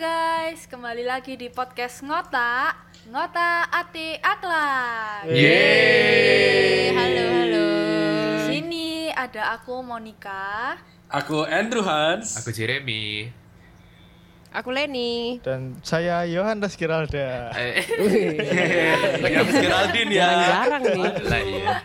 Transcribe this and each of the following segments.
guys, kembali lagi di podcast Ngota Ngota Ati Akhlak Yeay. Halo, halo Di sini ada aku Monica Aku Andrew Hans. Aku Jeremy. Aku Leni. Dan saya Yohanes Giralda. Eh, Yang Geraldine ya. Jarang nih. iya.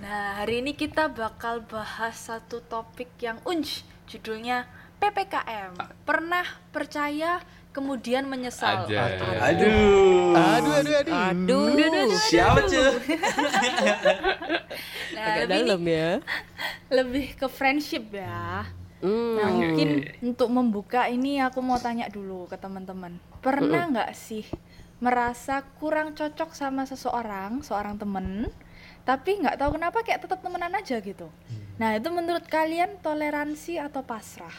Nah, hari ini kita bakal bahas satu topik yang unj Judulnya PPKM Pernah percaya kemudian menyesal Aja. Aduh. Aduh, aduh, aduh. Aduh. Siapa cuy? Nah, Agak lebih, dalam ya. lebih ke friendship ya Hmm. Nah, mungkin untuk membuka ini aku mau tanya dulu ke teman-teman. Pernah nggak sih merasa kurang cocok sama seseorang, seorang temen, tapi nggak tahu kenapa kayak tetap temenan aja gitu. Nah, itu menurut kalian toleransi atau pasrah?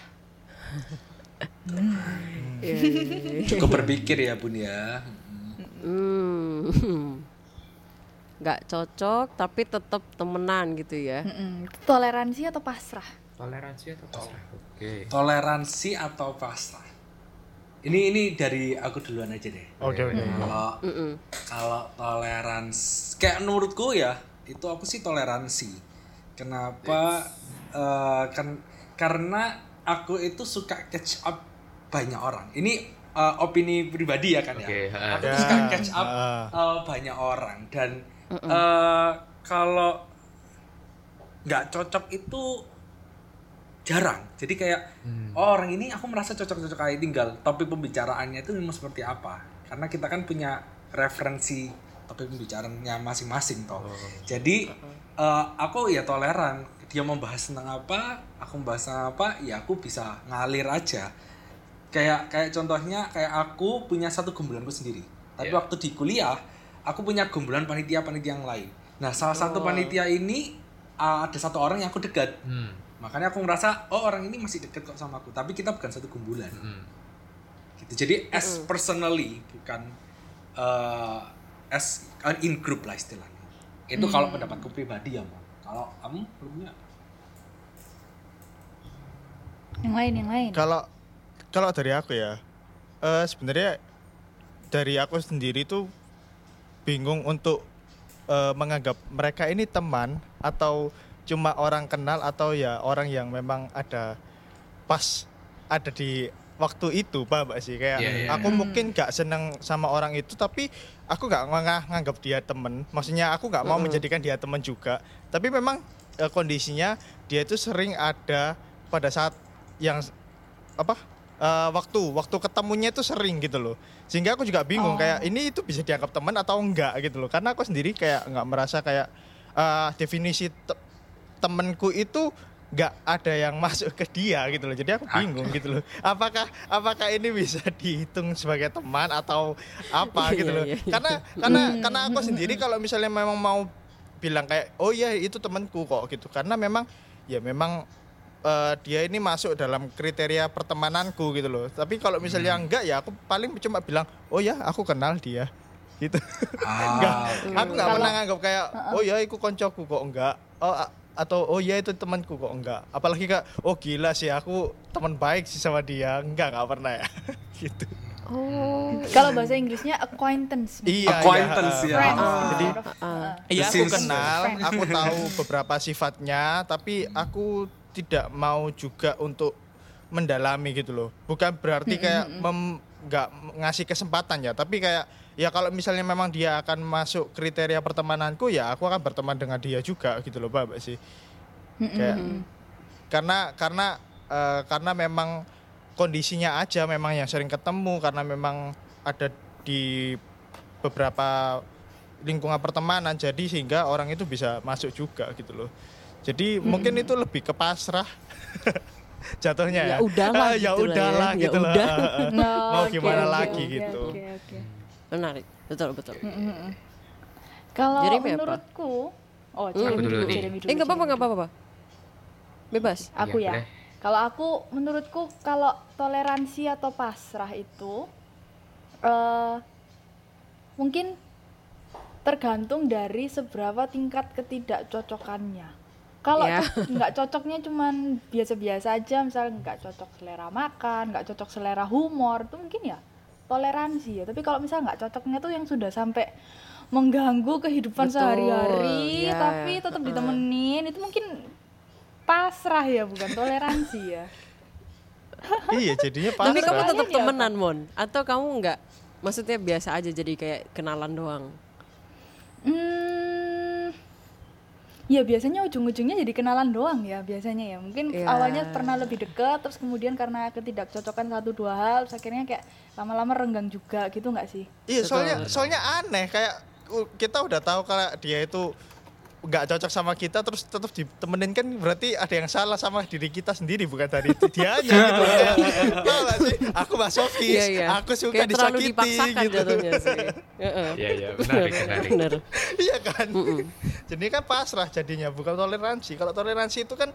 Cukup berpikir ya Bun ya. Hmm. Nggak cocok tapi tetap temenan gitu ya. Mm-mm. Toleransi atau pasrah? Toleransi atau pasrah? Oke. Toleransi atau pasrah? Ini ini dari aku duluan aja deh. Oke, oke. Kalau kalau toleransi kayak menurutku ya itu aku sih toleransi. Kenapa? Eh, kan karena aku itu suka catch up banyak orang. Ini eh, opini pribadi ya kan ya. Oke, ha. Aku tuh suka Ya, catch up ha. eh, banyak orang dan eh, kalau nggak cocok itu jarang. Jadi kayak oh orang ini aku merasa cocok-cocok aja tinggal topik pembicaraannya itu memang seperti apa. Karena kita kan punya referensi topik pembicaraannya masing-masing toh. Jadi eh, aku ya toleran. Dia membahas tentang apa, aku membahas tentang apa, ya aku bisa ngalir aja. Kayak kayak contohnya kayak aku punya satu gombalanku sendiri. Tapi Iya. waktu di kuliah, aku punya gombalan panitia-panitia yang lain. Nah, salah satu panitia ini uh, ada satu orang yang aku dekat. Hmm. Makanya aku ngerasa oh orang ini masih deket kok sama aku, tapi kita bukan satu kumpulan. Hmm. Gitu. Jadi as personally bukan uh, as in group lah istilahnya. Itu kalau pendapatku pribadi ya. Kalau kamu belumnya Yang lain, yang lain. Kalau kalau dari aku ya, eh sebenarnya dari aku sendiri tuh bingung untuk eh, menganggap mereka ini teman atau cuma orang kenal atau ya orang yang memang ada pas ada di waktu itu paham gak sih kayak Iya, iya. aku mungkin gak seneng sama orang itu tapi aku gak ng- nganggap dia temen maksudnya aku gak mau menjadikan dia teman juga tapi memang eh, kondisinya dia itu sering ada pada saat yang apa eh, waktu waktu ketemunya itu sering gitu loh. Sehingga aku juga bingung Oh. kayak ini itu bisa dianggap teman atau enggak gitu loh. Karena aku sendiri kayak nggak merasa kayak eh, definisi te- temenku itu nggak ada yang masuk ke dia gitu loh. Jadi aku bingung gitu loh. Apakah apakah ini bisa dihitung sebagai teman atau apa Iya, gitu loh? iya, iya. karena karena karena aku sendiri kalau misalnya memang mau bilang kayak oh iya itu temanku kok gitu. Karena memang ya memang eh, dia ini masuk dalam kriteria pertemananku gitu loh. Tapi kalau misalnya enggak ya aku paling cuma bilang oh ya aku kenal dia. Gitu. Enggak aku nggak Kalau- pernah nganggap kayak oh ya itu koncoku kok enggak? Oh atau oh ya itu temanku kok enggak? Apalagi kak oh gila sih aku teman baik sih sama dia. Enggak nggak pernah ya. Gitu. Oh, kalau bahasa Inggrisnya acquaintance. iya acquaintance ya. Friends. Ah. Jadi Ah, Iya aku kenal, aku tahu beberapa sifatnya, tapi aku tidak mau juga untuk mendalami gitu loh. Bukan berarti kayak nggak ngasih kesempatan ya, tapi kayak ya kalau misalnya memang dia akan masuk kriteria pertemananku ya aku akan berteman dengan dia juga gitu loh, Pak sih. Kayak karena karena eh, karena memang kondisinya aja memang yang sering ketemu karena memang ada di beberapa lingkungan pertemanan jadi sehingga orang itu bisa masuk juga gitu loh jadi mungkin itu lebih ke pasrah jatuhnya ya Ya udahlah Ah, ya gitu lah ya. udahlah Ya gitu lah udah. Ah, ah. Oh, mau oke, gimana oke, lagi oke, gitu Oke, oke. menarik. Betul, betul. Kalau Jeremy apa? menurutku, oh Hmm. Jeremy dulu. Jeremy. Eh, nggak apa-apa, Jeremy nggak apa-apa. Bebas. Aku Iya, ya. boleh. Kalau aku, menurutku kalau toleransi atau pasrah itu eh mungkin tergantung dari seberapa tingkat ketidakcocokannya. Kalau co- nggak cocoknya cuman biasa-biasa aja, misal nggak cocok selera makan, nggak cocok selera humor, itu mungkin ya toleransi ya. Tapi kalau misal nggak cocoknya tuh yang sudah sampai mengganggu kehidupan sehari-hari, ya. tapi tetap ditemenin, itu mungkin pasrah ya, bukan toleransi ya. iya jadinya Tapi kamu pasrah. tetap Makanya dia temenan, Mon? Atau kamu nggak? Maksudnya biasa aja jadi kayak kenalan doang. Hmm, ya biasanya ujung-ujungnya jadi kenalan doang ya biasanya ya. Mungkin Iya. awalnya pernah lebih dekat, terus kemudian karena ketidakcocokan satu dua hal, terus akhirnya kayak lama-lama renggang juga gitu nggak sih? Iya soalnya soalnya aneh kayak kita udah tahu kalau dia itu nggak cocok sama kita terus tetap ditemenin kan berarti ada yang salah sama diri kita sendiri bukan dari dia aja gitu Kayak, gak sih aku masokis Iya, iya. aku suka Kayak terlalu disakiti dipaksakan gitu jatuhnya sih. Heeh. Iya, iya, menarik. Bener. iya kan jadi kan pasrah jadinya bukan toleransi kalau toleransi itu kan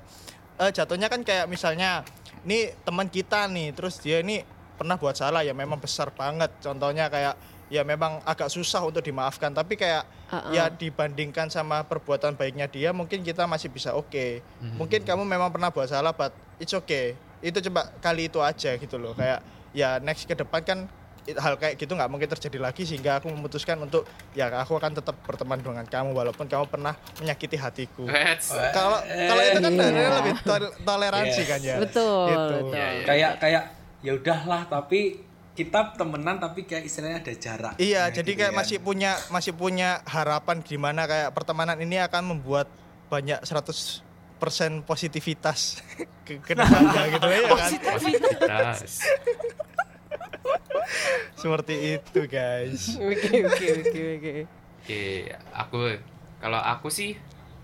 eh, jatuhnya kan kayak misalnya nih teman kita nih terus dia ini pernah buat salah ya memang besar banget contohnya kayak ya memang agak susah untuk dimaafkan tapi kayak Uh-uh. ya dibandingkan sama perbuatan baiknya dia mungkin kita masih bisa oke mungkin kamu memang pernah buat salah but it's okay itu coba kali itu aja gitu loh kayak ya next ke depan kan hal kayak gitu nggak mungkin terjadi lagi sehingga aku memutuskan untuk ya aku akan tetap berteman dengan kamu walaupun kamu pernah menyakiti hatiku kalau kalau itu kan sebenarnya lebih tol- toleransi Yes. kan ya Betul, Gitu. betul. Kayak kayak ya udahlah tapi kita temenan tapi kayak istilahnya ada jarak Iya, Nah, jadi gitu kayak kan. masih punya masih punya harapan gimana kayak pertemanan ini akan membuat banyak 100% positivitas ke, ke depannya gitu ya kan. Positivitas. Seperti itu, guys. Oke oke oke oke. Oke, aku kalau aku sih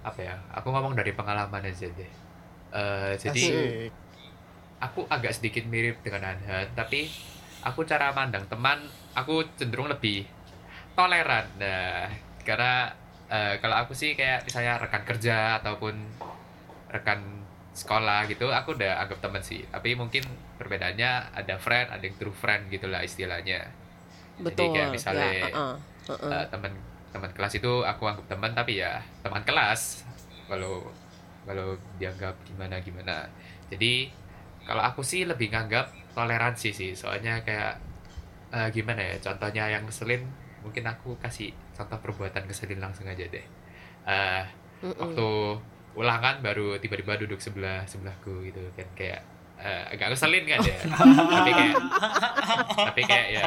apa ya? Aku ngomong dari pengalaman aja deh. Eh, jadi Asik. aku agak sedikit mirip dengan Anhan, tapi aku cara mandang teman aku cenderung lebih toleran. Nah, karena eh, kalau aku sih kayak misalnya rekan kerja ataupun rekan sekolah gitu, aku udah anggap teman sih. Tapi mungkin perbedaannya ada friend, ada yang true friend gitulah istilahnya. Betul. kayak misalnya, ya, uh-uh, uh-uh. Eh, teman teman kelas itu aku anggap teman tapi ya teman kelas kalau kalau dianggap gimana gimana jadi kalau aku sih lebih nganggap toleransi sih. Soalnya kayak eh, gimana ya contohnya yang ngeselin mungkin aku kasih contoh perbuatan ngeselin langsung aja deh. Eh Mm-mm. waktu ulangan baru tiba-tiba duduk sebelah sebelahku gitu kan kayak eh, agak ngeselin kan ya. Tapi kayak tapi kayak ya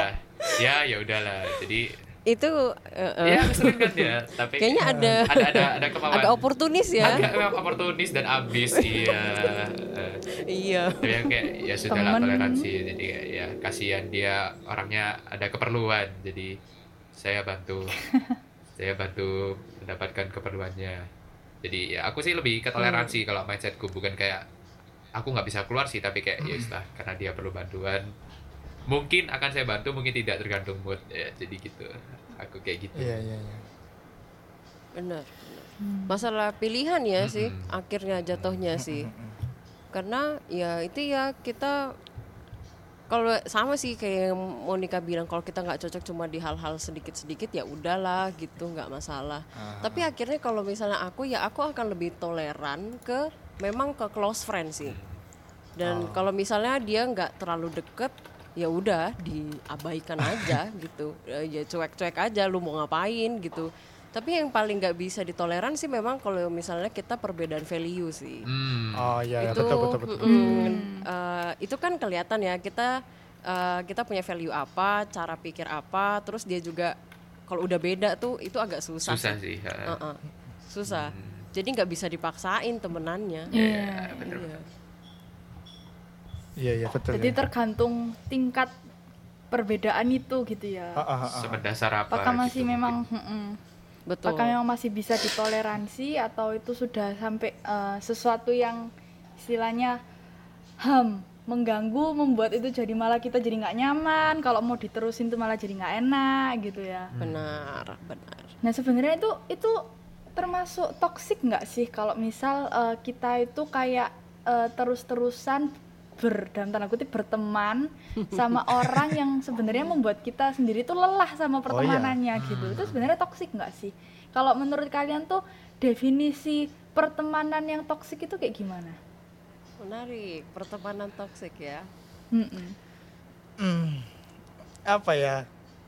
ya ya udahlah. Jadi Itu uh-uh. ya ngeselin kan ya tapi kayaknya ada ada ada ada kemauan. agak oportunis ya. agak memang oportunis dan ambis iya Eh, Iya. tapi yang kayak ya sudah lah toleransi. Jadi ya kasihan dia orangnya ada keperluan. Jadi saya bantu. Saya bantu mendapatkan keperluannya. Jadi ya aku sih lebih ke toleransi kalau mindsetku. Bukan kayak aku nggak bisa keluar sih tapi kayak ya sudah karena dia perlu bantuan. Mungkin akan saya bantu mungkin tidak tergantung mood. Ya jadi gitu aku kayak gitu Iya, iya, iya. Benar. Masalah pilihan ya sih Mm-mm. akhirnya jatuhnya sih. Karena ya itu ya kita kalau sama sih kayak yang Monica bilang kalau kita nggak cocok cuma di hal-hal sedikit-sedikit ya udahlah gitu nggak masalah. Tapi akhirnya kalau misalnya aku ya aku akan lebih toleran ke memang ke close friend sih. Dan kalau misalnya dia nggak terlalu deket ya udah diabaikan aja gitu. Eh, Ya cuek-cuek aja lu mau ngapain gitu. Tapi yang paling nggak bisa ditoleran sih memang kalau misalnya kita perbedaan value sih Hmm. Oh iya, iya, itu betul betul betul. mm, eh, itu kan kelihatan ya kita eh, kita punya value apa cara pikir apa terus dia juga kalau udah beda tuh itu agak susah, susah sih. sih ha. Heeh. susah jadi nggak bisa dipaksain temenannya Iya, bener. Iya. Iya, iya, betul. Jadi ya. tergantung tingkat perbedaan itu gitu ya. Ah, ah, ah, ah. apa Apakah masih gitu memang betul apakah memang masih bisa ditoleransi atau itu sudah sampai eh, sesuatu yang istilahnya ham mengganggu membuat itu jadi malah kita jadi nggak nyaman kalau mau diterusin tuh malah jadi nggak enak gitu ya benar benar nah sebenarnya itu itu termasuk toksik nggak sih kalau misal eh, kita itu kayak eh, terus-terusan ber dalam tanda kutip berteman sama orang yang sebenarnya membuat kita sendiri tuh lelah sama pertemanannya gitu. Itu sebenarnya toksik nggak sih? Kalau menurut kalian tuh definisi pertemanan yang toksik itu kayak gimana? Menarik, pertemanan toksik ya. Mm-mm. Hmm, apa ya?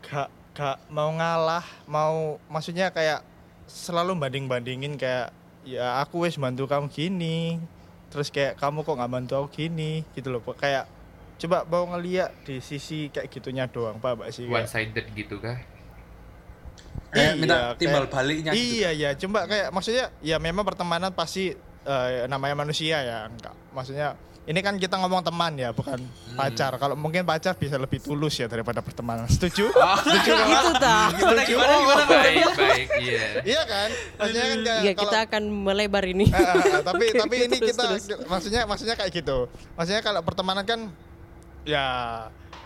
Gak gak mau ngalah mau maksudnya kayak selalu banding bandingin kayak ya aku wes bantu kamu gini terus kayak kamu kok nggak bantu aku gini? Gitu loh kayak coba mau ngeliat di sisi kayak gitunya doang pak mbak sih. One kayak, sided gitu kah? Kayak minta Iya, timbal kayak- baliknya gitu. iya ya coba kayak maksudnya ya memang pertemanan pasti eh, namanya manusia ya enggak. Maksudnya ini kan kita ngomong teman ya bukan Hmm. pacar kalau mungkin pacar bisa lebih tulus ya daripada pertemanan setuju Ah. setuju kan Gitu dah. Gimana gimana gimana? baik baik iya iya kan maksudnya kan Iya, kalau- kita akan melebar ini. Eh, eh, eh, tapi tapi ini Terus, kita terus. maksudnya maksudnya kayak gitu maksudnya kalau pertemanan kan ya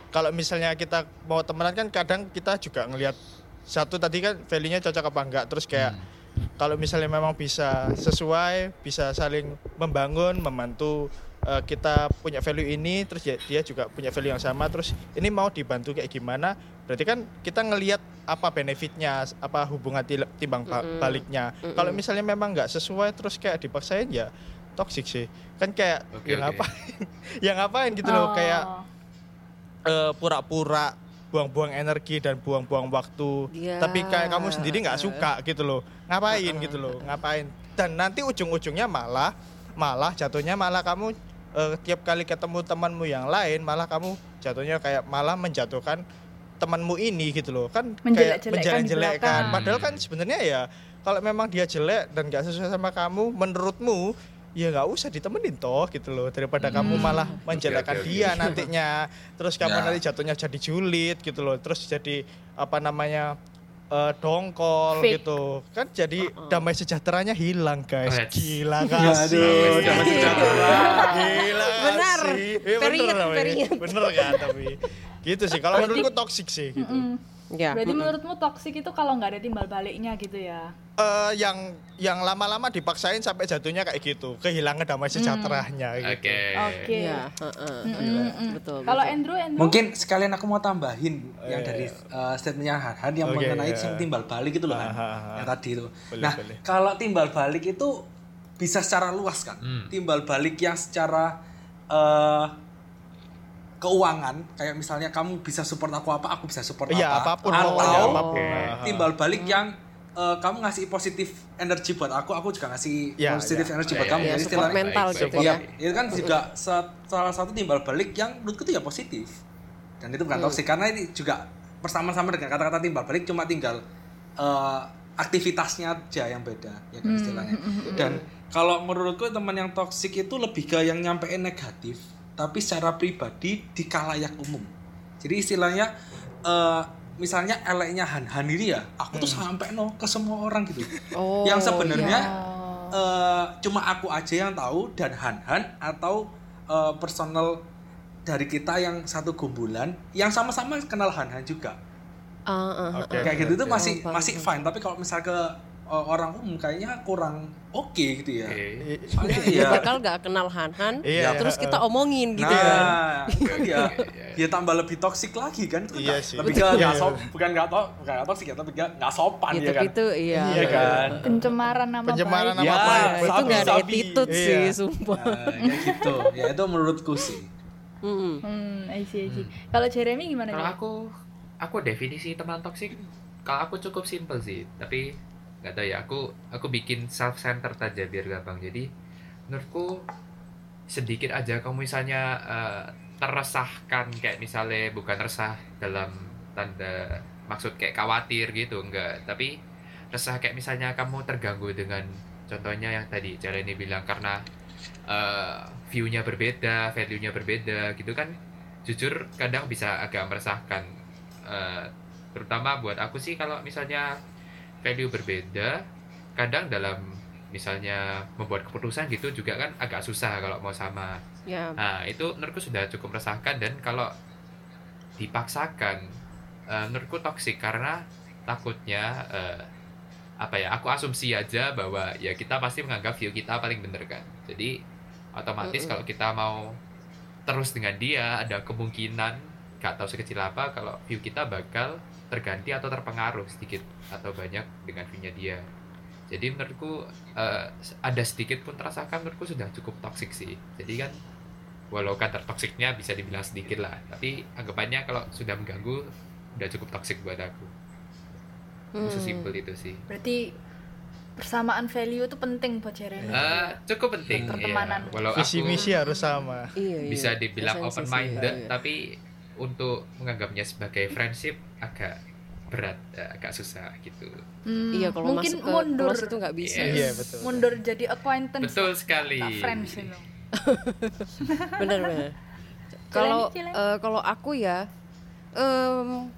kalau misalnya kita mau temenan kan kadang kita juga ngelihat satu tadi kan value-nya cocok apa enggak terus kayak kalau misalnya memang bisa sesuai bisa saling membangun membantu eh, kita punya value ini terus dia juga punya value yang sama terus ini mau dibantu kayak gimana? Berarti kan kita ngelihat apa benefitnya apa hubungan timbang baliknya. Kalau misalnya memang nggak sesuai terus kayak dipaksain ya toxic sih. Kan kayak Oke, ya oke. ngapain? Ya ngapain gitu loh kayak Oh. eh, pura-pura buang-buang energi dan buang-buang waktu. Iya. tapi kayak kamu sendiri nggak suka gitu loh. Ngapain gitu loh ngapain? Dan nanti ujung-ujungnya malah malah jatuhnya malah kamu eh, tiap kali ketemu temanmu yang lain malah kamu jatuhnya kayak malah menjatuhkan temanmu ini gitu loh kan kayak belakang. padahal kan sebenarnya ya kalau memang dia jelek dan gak sesuai sama kamu menurutmu ya nggak usah ditemenin toh gitu loh daripada kamu malah menjelekkan oke, oke. dia nantinya terus kamu Ya. nanti jatuhnya jadi julid gitu loh terus jadi apa namanya eh, dongkol Fake. gitu. Kan jadi damai sejahteranya hilang guys. Right. gila Ya, gak sih aduh, damai sejahtera. gila Benar. sih. Eh, bener bener kan tapi? Gitu sih. Kalau menurutku toxic sih gitu. Mm. Ya. Berarti menurutmu toksik itu kalau nggak ada timbal baliknya gitu ya? Eh, yang yang lama-lama dipaksain sampai jatuhnya kayak gitu kehilangan damai sejahteranya gitu. oke Oke. Iya, heeh. Mm-mm. Betul. Kalau betul. Andrew, Andrew? Mungkin sekalian aku mau tambahin yang iya, dari uh, statementnya Harhan yang Oke, mengenai iya. yang timbal balik itu loh kan, yang tadi itu. Boleh, nah, boleh. kalau timbal balik itu bisa secara luas kan, Hmm. timbal balik yang secara uh, keuangan, kayak misalnya kamu bisa support aku apa, aku bisa support Iya, apa, apa pun atau apa pun. Oh. timbal balik yang uh, kamu ngasih positif energi buat aku, aku juga ngasih Iya, positif iya. energi Iya, buat iya, kamu. Ya, Jadi support istilahnya- mental Baik, gitu. Iya, ya. itu kan juga sa- salah satu timbal balik yang menurutku itu ya positif. Dan itu bukan toksik karena ini juga bersama-sama dengan kata-kata timbal balik cuma tinggal eh, aktivitasnya aja yang beda ya kan istilahnya. Dan kalau menurutku teman yang toksik itu lebih ke yang nyampein negatif tapi secara pribadi di kalayak umum. Jadi istilahnya eh, misalnya eleknya Han Han ini ya, aku tuh sampai no ke semua orang gitu. Oh, yang sebenarnya ya. eh, cuma aku aja yang tahu dan Han Han atau eh, personal dari kita yang satu gumbulan yang sama-sama kenal Han Han juga. Ah, ah, Oke. Kayak gitu itu masih Oh, masih fine, tapi kalau misal ke orang umum kayaknya kurang oke gitu ya. Oke. Soalnya ya bakal gak kenal Han-Han, Iya, terus iya, kita omongin gitu nah, kan. kan ya, ya tambah lebih toksik lagi kan? Itu Iya nggak- sih. Lebih Betul. nggak sop, bukan nggak to, bukan nggak toksik ya, tapi nggak nggak sopan Ya, ya kan? itu iya. Iya kan? pencemaran nama Pencemaran baik. nama Ya, baik. itu Sabi, nggak ada attitude Iya. sih, sumpah. Nah, kayak gitu. Ya itu menurutku sih. Mm-mm. Hmm, I see, I see. Kalau Jeremy gimana? Kalau aku, aku definisi teman toksik, kalau aku cukup simple sih, tapi nggak tahu ya. Aku aku bikin self centered aja biar gampang. Jadi menurutku sedikit aja kamu misalnya eh, teresahkan kayak misalnya bukan resah dalam tanda maksud kayak khawatir gitu enggak tapi resah kayak misalnya kamu terganggu dengan contohnya yang tadi cara ini bilang karena eh, view-nya berbeda, value-nya berbeda gitu kan jujur kadang bisa agak meresahkan Eh, terutama buat aku sih kalau misalnya value berbeda kadang dalam misalnya membuat keputusan gitu juga kan agak susah kalau mau sama Ya, Nah, itu menurutku sudah cukup meresahkan dan kalau dipaksakan eh, menurutku toksik karena takutnya eh, apa ya? Aku asumsi aja bahwa ya kita pasti menganggap view kita paling bener kan. Jadi otomatis Mm-mm. kalau kita mau terus dengan dia ada kemungkinan gak tahu sekecil apa kalau view kita bakal terganti atau terpengaruh sedikit atau banyak dengan view-nya dia. jadi menurutku eh, ada sedikit pun terasakan menurutku sudah cukup toksik sih jadi kan walau kadar toksiknya bisa dibilang sedikit lah tapi anggapannya kalau sudah mengganggu udah cukup toksik buat aku Hmm. sesimpel itu sih Berarti persamaan value itu penting buat Jeremy. Eh, cukup penting Pertemanan. ya. walau Visi aku misi harus sama. Iya, iya. bisa dibilang Esensi open minded iya. tapi untuk menganggapnya sebagai friendship agak berat eh, agak susah gitu Hmm, Iya kalau mungkin masuk ke mundur close itu nggak bisa. Yes. Iya betul. mundur jadi acquaintance betul sekali tak friends itu. bener bener kalau eh, kalau aku ya em,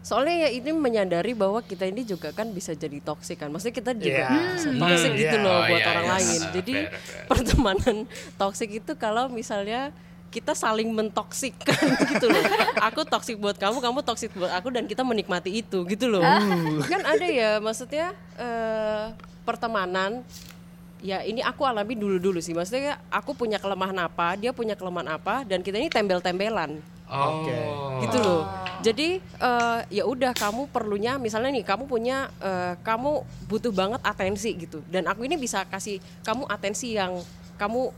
soalnya ya ini menyadari bahwa kita ini juga kan bisa jadi toksik kan maksudnya kita juga Iya. bisa Hmm. toksik gitu Iya. loh Oh, buat iya, orang iya. lain Ah, jadi fair, fair. pertemanan toksik itu kalau misalnya kita saling mentoksikkan gitu loh. Aku toksik buat kamu kamu toksik buat aku dan kita menikmati itu gitu loh. Kan ada ya maksudnya eh, pertemanan. Ya ini aku alami dulu-dulu sih. Maksudnya aku punya kelemahan apa dia punya kelemahan apa dan kita ini tembel-tembelan oh. Oke. gitu loh. Jadi eh, ya udah kamu perlunya misalnya nih kamu punya eh, kamu butuh banget atensi gitu. Dan aku ini bisa kasih kamu atensi yang kamu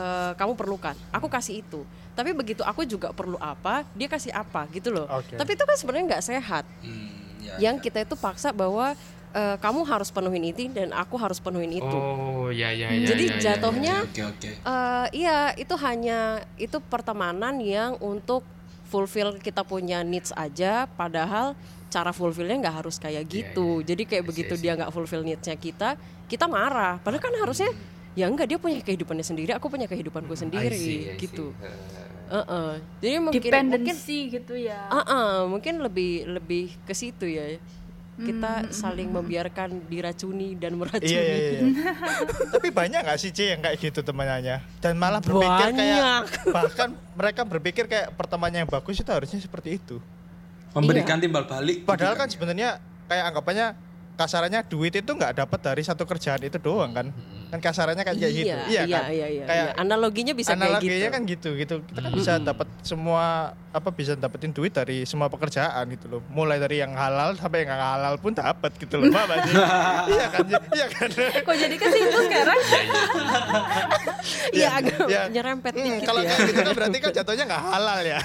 eh, kamu perlukan aku kasih itu tapi begitu aku juga perlu apa dia kasih apa gitu loh Oke. tapi itu kan sebenarnya nggak sehat Hmm, ya, yang kita itu paksa bahwa eh, kamu harus penuhin itu dan aku harus penuhin itu oh ya ya ya Jadi ya, ya, jatuhnya Oke oke. Eh, iya, itu hanya itu pertemanan yang untuk fulfill kita punya needs aja, padahal cara fulfillnya nggak harus kayak Iya, gitu. Jadi kayak I see, begitu see. dia nggak fulfill needsnya kita, kita marah. Padahal kan harusnya ya enggak dia punya kehidupannya sendiri, aku punya kehidupanku I sendiri see, I see. gitu. Eh, Heeh. Jadi mungkin mungkin dependency gitu ya Ah, ah, mungkin lebih lebih ke situ ya. Kita saling membiarkan diracuni dan meracuni. Iya iya iya. Tapi banyak nggak sih C yang kayak gitu temannya? Dan malah berpikir kayak Banyak. bahkan mereka berpikir kayak pertemanannya yang bagus itu harusnya seperti itu. Memberikan timbal balik. Padahal gitu kan sebenarnya kayak anggapannya kasarannya duit itu nggak dapat dari satu kerjaan itu doang kan? Kan kasarannya kayak gitu. Iya, Iya iya, kan? iya, iya, Kayak iya. Analoginya bisa kayak analoginya gitu. kan gitu gitu. Kita kan bisa dapat semua apa bisa dapetin duit dari semua pekerjaan gitu loh. Mulai dari yang halal sampai yang nggak halal pun dapat gitu loh. Sih? iya kan? Iya kan? kok jadi ke situ sekarang Iya, iya. Iya, agak ya. nyerempet Hmm, dikit kalau ya. kayak gitu kan berarti kan jatuhnya nggak halal ya.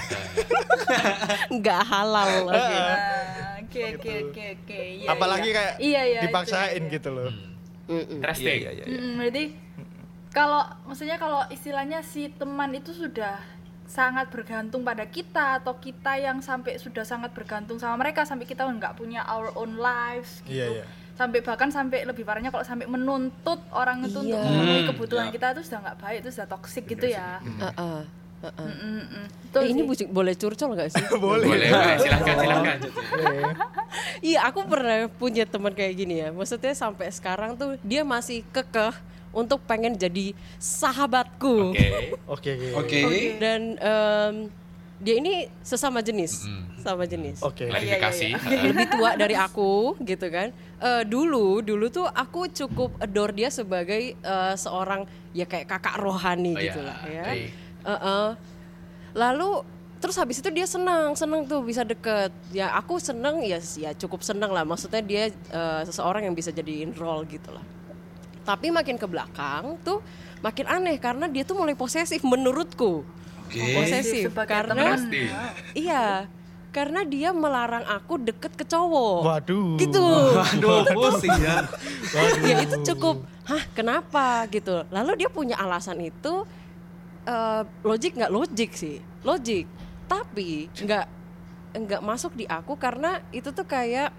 Nggak halal. Ah, oke oke oke oke Iya, Apalagi iya. kayak iya, iya, dipaksain itu, itu. gitu loh. Mm-mm. Interesting. Iya, iya, Mm, berarti kalau maksudnya kalau istilahnya si teman itu sudah sangat bergantung pada kita atau kita yang sampai sudah sangat bergantung sama mereka sampai kita nggak punya our own lives gitu Iya, iya. sampai bahkan sampai lebih parahnya kalau sampai menuntut orang itu untuk Iya. memenuhi Hmm, kebutuhan ya. kita itu sudah nggak baik itu sudah toksik gitu ya Heeh, heeh. Mm, mm, mm. Eh, ini sih. bu- boleh curcol nggak sih? Boleh. boleh boleh silahkan silahkan Iya, aku pernah punya teman kayak gini ya. Maksudnya sampai sekarang tuh dia masih kekeh untuk pengen jadi sahabatku. oke Oke. Oke. Dan em, dia ini sesama jenis, sama jenis. Oke. klarifikasi lebih tua dari aku gitu kan Eh, dulu dulu tuh aku cukup adore dia sebagai eh, seorang ya kayak kakak rohani Oh, gitu ya, lah ya baik. Eh-eh. lalu terus habis itu dia senang senang tuh bisa deket ya aku seneng ya ya cukup seneng lah maksudnya dia eh, seseorang yang bisa jadiin role gitu lah tapi makin ke belakang tuh makin aneh karena dia tuh mulai posesif menurutku Oke. posesif Sebagai karena teman. Iya, karena dia melarang aku deket ke cowok. Waduh. Gitu. Aduh, pusing ya. ya itu cukup. Hah, kenapa gitu? Lalu dia punya alasan itu eh, logik nggak logik sih? Logik. Tapi nggak nggak masuk di aku karena itu tuh kayak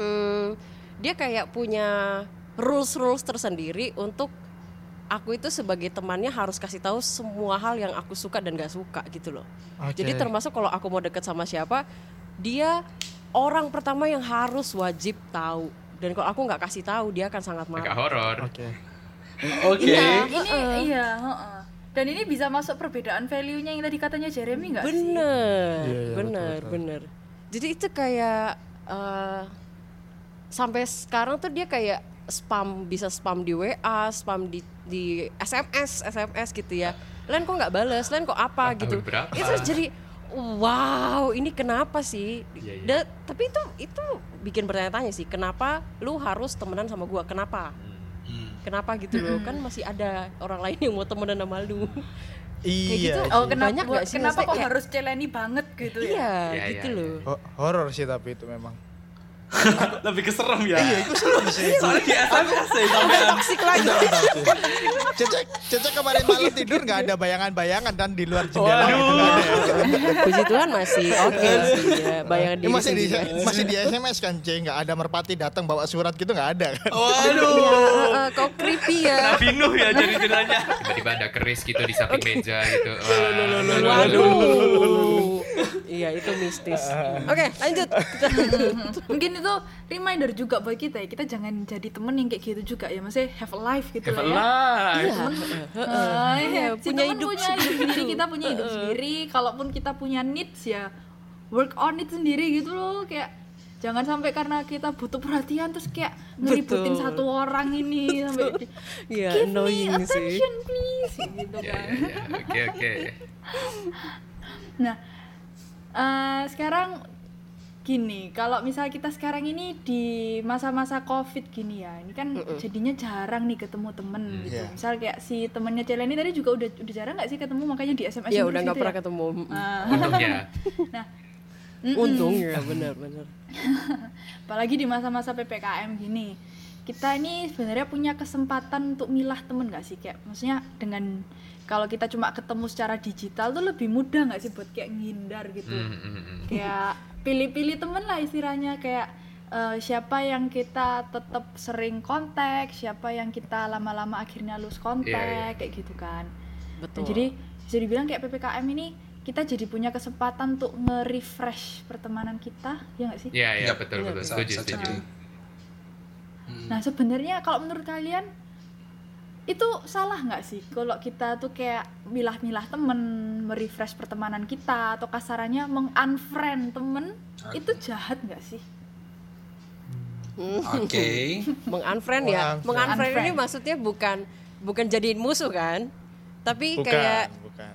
hmm, dia kayak punya rules rules tersendiri untuk aku itu sebagai temannya harus kasih tahu semua hal yang aku suka dan gak suka gitu loh. Oke. Jadi termasuk kalau aku mau deket sama siapa, dia orang pertama yang harus wajib tahu. Dan kalau aku nggak kasih tahu, dia akan sangat agak marah. horor Oke. Oke. Iya. ini Heeh. iya heeh. Dan ini bisa masuk perbedaan value-nya yang tadi katanya Jeremy nggak sih Bener, Iya, iya, bener, betul, betul. bener. Jadi itu kayak eh, sampai sekarang tuh dia kayak spam bisa spam di WA, spam di di SMS, SMS gitu ya. Lain kok nggak bales, lain kok apa Tahun gitu. berapa? Itu jadi wow ini kenapa sih Iya, iya. Da- tapi itu itu bikin bertanya-tanya sih kenapa lu harus temenan sama gua kenapa Hmm. Kenapa gitu loh kan masih ada orang lain yang mau temenan sama lu Iya. gitu. Oh, Banyak kenapa nggak sih kenapa kok kayak- harus celeni banget gitu ya? iya Iya, gitu iya, loh Ho- horor sih tapi itu memang. Lebih keserem ya. Iya, itu serem sih. Soalnya di SMS ya sampean. Toxic lagi sih. Cecek, Cecek kemarin malam tidur nggak ada bayangan-bayangan dan di luar jendela ada. ya. puji Tuhan masih oke sih ya bayangan diri masih di sendiri. masih di SMS kan, C nggak ada merpati datang bawa surat gitu nggak ada kan? Waduh. Ya, eh, kok creepy ya Nabi Nuh ya jadi ceritanya. Tiba-tiba ada keris gitu di samping meja gitu. Waduh. Iya itu mistis. Oke lanjut. Mungkin itu reminder juga buat kita ya. Kita jangan jadi temen yang kayak gitu juga ya. Maksudnya have a life gitu Have a lah ya. life. Iya, iya. Punya temen hidup punya hidup sendiri, kita punya hidup sendiri. Kalaupun kita punya needs ya work on it sendiri gitu loh. Kayak jangan sampai karena kita butuh perhatian terus kayak ngeributin Betul. satu orang ini sampai Iya give me annoying sih. attention please gitu kan. Oke, oke. Nah, eh, sekarang gini, kalau misal kita sekarang ini di masa-masa covid gini ya, ini kan jadinya jarang nih ketemu temen gitu. Iya. Misal kayak si temennya Celeni tadi juga udah udah jarang nggak sih ketemu, makanya di SMS Ya terus udah nggak gitu pernah ya? ketemu. Ah, Untungnya. nah, Untungnya benar-benar. apalagi di masa-masa ppkm gini, kita ini sebenarnya punya kesempatan untuk milah temen nggak sih kayak, maksudnya dengan kalau kita cuma ketemu secara digital tuh lebih mudah nggak sih buat kayak ngindar gitu. Hmm, hmm, kayak pilih-pilih temen lah istilahnya kayak eh, siapa yang kita tetap sering kontak siapa yang kita lama-lama akhirnya lose kontak Iya, iya. kayak gitu kan Nah, Betul. jadi bisa dibilang kayak ppkm ini kita jadi punya kesempatan untuk nge-refresh pertemanan kita ya nggak sih Iya, iya, Iya, betul, iya, betul. Setuju, setuju. nah sebenarnya kalau menurut kalian itu salah nggak sih kalau kita tuh kayak milah-milah temen merefresh pertemanan kita atau kasarannya meng-unfriend temen itu jahat nggak sih Oke. Meng-unfriend ya. Meng-unfriend. Meng-unfriend ini maksudnya bukan bukan jadiin musuh kan? Tapi Bukan, kayak bukan.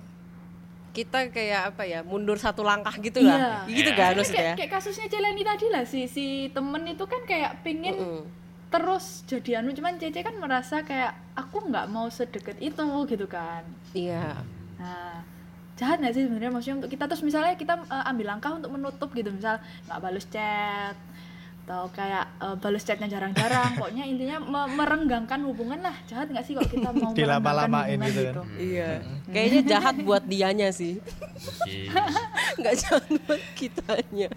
kita kayak apa ya mundur satu langkah gitu lah. Iya. Gitu Iya. kan Kayak, maksudnya. kayak kasusnya Celeni tadi lah si si temen itu kan kayak pengen Mm-mm. Terus jadi anu cuman Cece kan merasa kayak aku nggak mau sedekat itu gitu kan Iya. nah jahat nggak sih sebenarnya maksudnya untuk kita terus misalnya kita eh, ambil langkah untuk menutup gitu misal nggak balas chat atau kayak eh, balas chatnya jarang-jarang pokoknya intinya me- merenggangkan hubungan lah jahat nggak sih kalau kita mau merenggangkan Dilama-lamain hubungan gitu kan. Iya. Kayaknya jahat buat dianya sih. Nggak jahat buat kitanya.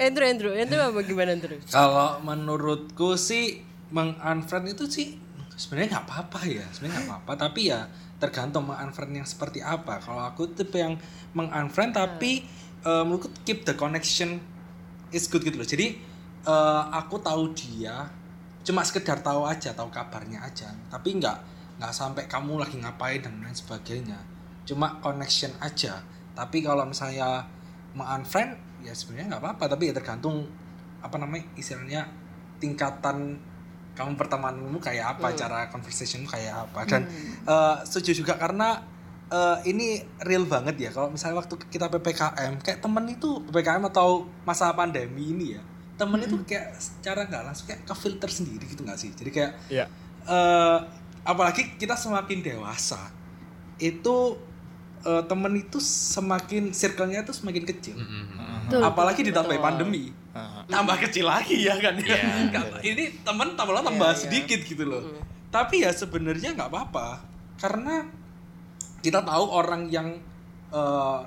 Andrew, Andrew, Andrew apa gimana Andrew? Kalau menurutku sih meng-unfriend itu sih sebenarnya nggak apa-apa ya, sebenarnya nggak apa-apa. Tapi ya tergantung meng-unfriend yang seperti apa. Kalau aku tipe yang meng-unfriend tapi eh, menurutku keep the connection is good gitu loh. Jadi eh, aku tahu dia cuma sekedar tahu aja, tahu kabarnya aja. Tapi nggak nggak sampai kamu lagi ngapain dan lain sebagainya. Cuma connection aja. Tapi kalau misalnya meng-unfriend ya sebenarnya nggak apa-apa tapi ya tergantung apa namanya istilahnya tingkatan kamu pertemananmu kayak apa cara conversationmu kayak apa. Dan eh, setuju juga karena eh, ini real banget ya kalau misalnya waktu kita ppkm kayak temen itu ppkm atau masa pandemi ini ya temen itu kayak secara nggak langsung kayak ke filter sendiri gitu nggak sih? Jadi kayak Iya. eh apalagi kita semakin dewasa itu eh, temen itu semakin circle-nya itu semakin kecil Hmm, hmm, hmm. Betul, apalagi ditambah Betul. pandemi Ah. tambah kecil lagi ya kan ya Iya. Ini temen tambah lama tambah Iya, iya. sedikit gitu loh tapi ya sebenarnya nggak apa-apa karena kita tahu orang yang eh,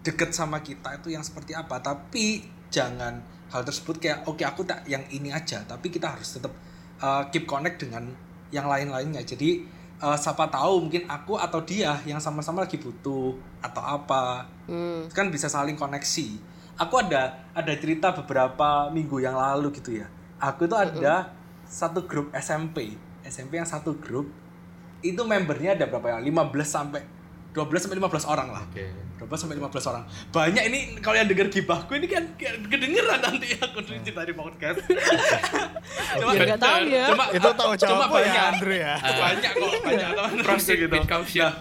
deket sama kita itu yang seperti apa tapi jangan hal tersebut kayak oke aku tak yang ini aja tapi kita harus tetap eh, keep connect dengan yang lain-lainnya jadi eh, siapa tahu mungkin aku atau dia yang sama-sama lagi butuh atau apa Hmm. kan bisa saling koneksi. Aku ada ada cerita beberapa minggu yang lalu gitu ya. Aku itu ada satu grup SMP, SMP yang satu grup itu membernya ada berapa ya? 15 sampai 12 sampai 15 orang lah. Oke. 12 sampai 15 orang. Banyak ini kalau yang denger gibahku ini kan kedengeran nanti aku cerita di podcast. cuma, Ya, tahu ya. Cuma, Itu tahu cuma ya banyak. Andre ya. Banyak kok, banyak teman Proceed gitu. with caution.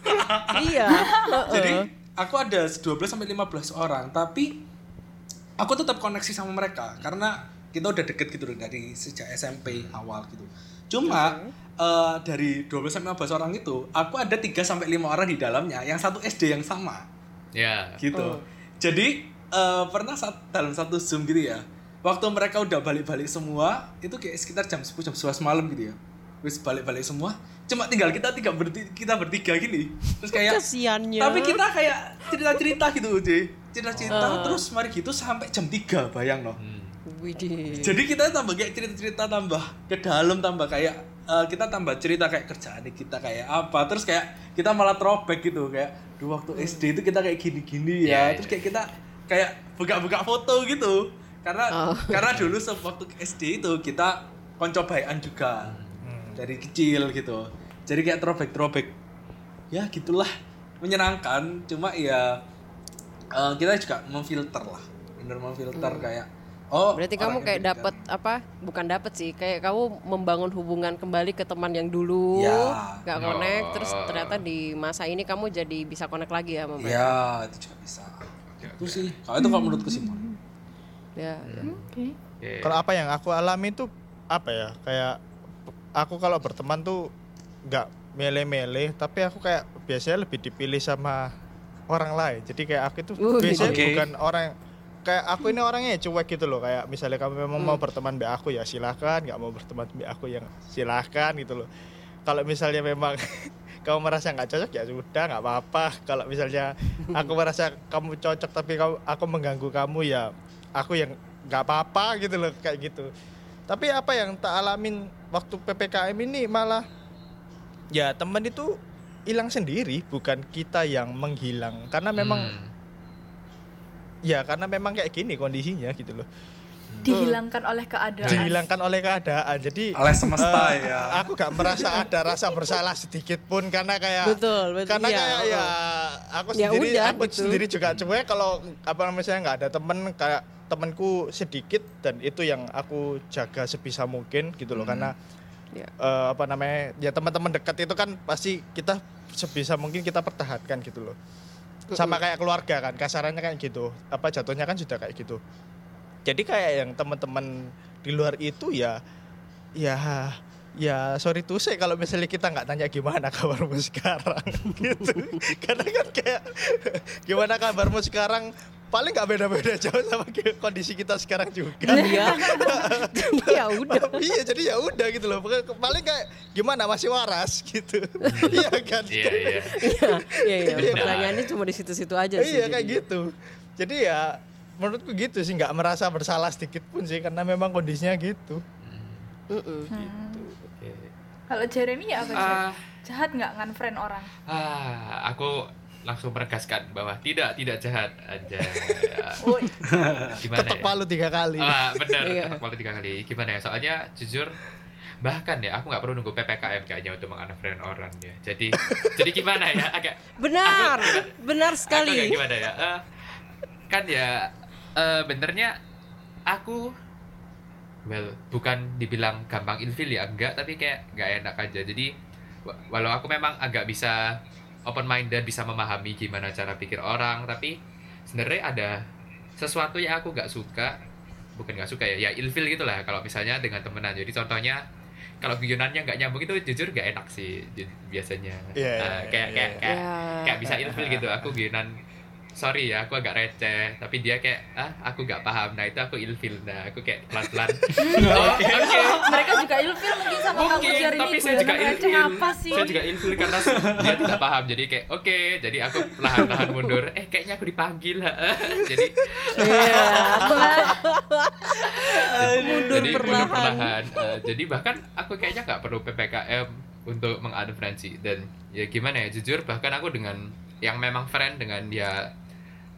Nah, iya. jadi aku ada 12 sampai 15 orang tapi aku tetap koneksi sama mereka karena kita udah deket gitu dari sejak SMP awal gitu cuma eh, dari 12 sampai 15 orang itu aku ada 3 sampai 5 orang di dalamnya yang satu SD yang sama Ya. gitu. Jadi eh, pernah saat dalam satu zoom gitu ya, waktu mereka udah balik-balik semua, itu kayak sekitar jam 10 jam 11 malam gitu ya, wis balik-balik semua, cuma tinggal kita tiga berti kita bertiga gini, terus kayak Kasiannya. tapi kita kayak cerita-cerita gitu, J. cerita-cerita terus mari gitu sampai jam 3 bayang loh. Hmm. Widih. Jadi kita tambah kayak cerita-cerita tambah ke dalam tambah kayak eh, kita tambah cerita kayak kerjaan kita kayak apa terus kayak kita malah throwback gitu kayak dulu waktu SD itu kita kayak gini-gini ya. Iya, terus iya. kayak kita kayak buka-buka foto gitu. Karena Oh. karena dulu waktu SD itu kita konco juga dari kecil gitu. Jadi kayak throwback throwback ya gitulah. Menyenangkan. Cuma ya eh, kita juga memfilter lah. Bener memfilter kayak oh Berarti kamu kayak dapat apa? Bukan dapat sih, kayak kamu membangun hubungan kembali ke teman yang dulu Ya. nggak Oh. connect, terus ternyata di masa ini kamu jadi bisa connect lagi ya sama mereka. ya itu juga bisa itu sih kalau itu kalau menurutku sih Mon. Ya. Oke. Oke. Kalau apa yang aku alami itu apa ya? Kayak aku kalau berteman tuh nggak mele-mele, tapi aku kayak biasanya lebih dipilih sama orang lain. Jadi kayak aku itu biasanya Oke. bukan orang kayak aku ini orangnya cuek gitu loh. Kayak misalnya kamu memang mau berteman be aku ya silahkan, nggak mau berteman be aku yang silahkan gitu loh. Kalau misalnya memang kamu merasa nggak cocok ya sudah nggak apa-apa. Kalau misalnya aku merasa kamu cocok tapi kamu aku mengganggu kamu ya aku yang nggak apa-apa gitu loh kayak gitu. Tapi apa yang tak alamin waktu ppkm ini malah ya teman itu hilang sendiri bukan kita yang menghilang karena memang Hmm. Ya karena memang kayak gini kondisinya gitu loh. Dihilangkan oleh keadaan. dihilangkan oleh keadaan. Jadi oleh semesta eh, ya. aku gak merasa ada rasa bersalah sedikit pun karena kayak Betul, betul. karena Iya, kayak ya aku Ya sendiri udah, aku gitu. sendiri juga. Cuek kalau apa namanya nggak ada temen kayak temenku sedikit dan itu yang aku jaga sebisa mungkin gitu loh. Karena Ya. eh, apa namanya ya teman-teman dekat itu kan pasti kita sebisa mungkin kita pertahankan gitu loh sama kayak keluarga kan kasarannya kan gitu. Apa jatuhnya kan sudah kayak gitu. Jadi kayak yang teman-teman di luar itu ya ya ya sorry tuh saya kalau misalnya kita nggak tanya gimana kabarmu sekarang gitu. Karena kan kayak gimana kabarmu sekarang paling nggak beda-beda jauh sama kondisi kita sekarang juga Iya. Jadi ya udah. iya jadi ya udah gitu loh paling kayak gimana masih waras gitu iya kan Iya, iya. Iya, iya, iya. Benar. Pertanyaannya cuma di situ-situ aja sih. iya kayak gitu jadi ya menurutku gitu sih nggak merasa bersalah sedikit pun sih karena memang kondisinya gitu Mm-mm. Oke. Kalau Jeremy ya apa? Jer? Ah, Jahat nggak ngan-friend orang? ah, aku langsung menegaskan bahwa tidak tidak jahat aja. Gimana ketok ya? palu tiga kali Ah, benar, Iya. ketok palu tiga kali. Gimana ya? Soalnya jujur bahkan ya aku nggak perlu nunggu ppkm kayaknya untuk mengunfriend orang ya. Jadi jadi gimana ya? Agak Benar, benar Aku sekali. kayak gimana ya? Eh, kan ya eh benernya aku well bukan dibilang gampang ilfil ya enggak tapi kayak nggak enak aja jadi wa- walau aku memang agak bisa open minded bisa memahami gimana cara pikir orang. Tapi sebenarnya ada sesuatu yang aku nggak suka. Bukan nggak suka ya ya ilfil gitulah kalau misalnya dengan temenan. Jadi contohnya kalau guyonannya nggak nyambung itu jujur nggak enak sih biasanya. Nah, iya, kayak iya, kayak kayak Ya. kayak bisa ilfil gitu aku guyonan sorry ya aku agak receh. Tapi dia kayak ah aku nggak paham. Nah itu aku ilfil. Nah aku kayak pelan pelan oh, oke. mereka juga ilfil mungkin sama kamu mungkin Jeremy. tapi saya juga ilfil. apa sih? saya juga ilfil karena dia tidak paham. Jadi kayak oke. Jadi aku perlahan lahan mundur. Eh kayaknya aku dipanggil jadi Iya. mundur jadi perlahan. mundur perlahan. Eh, jadi bahkan aku kayaknya nggak perlu ppkm untuk mengadvensi. Dan ya gimana ya jujur bahkan aku dengan yang memang friend dengan dia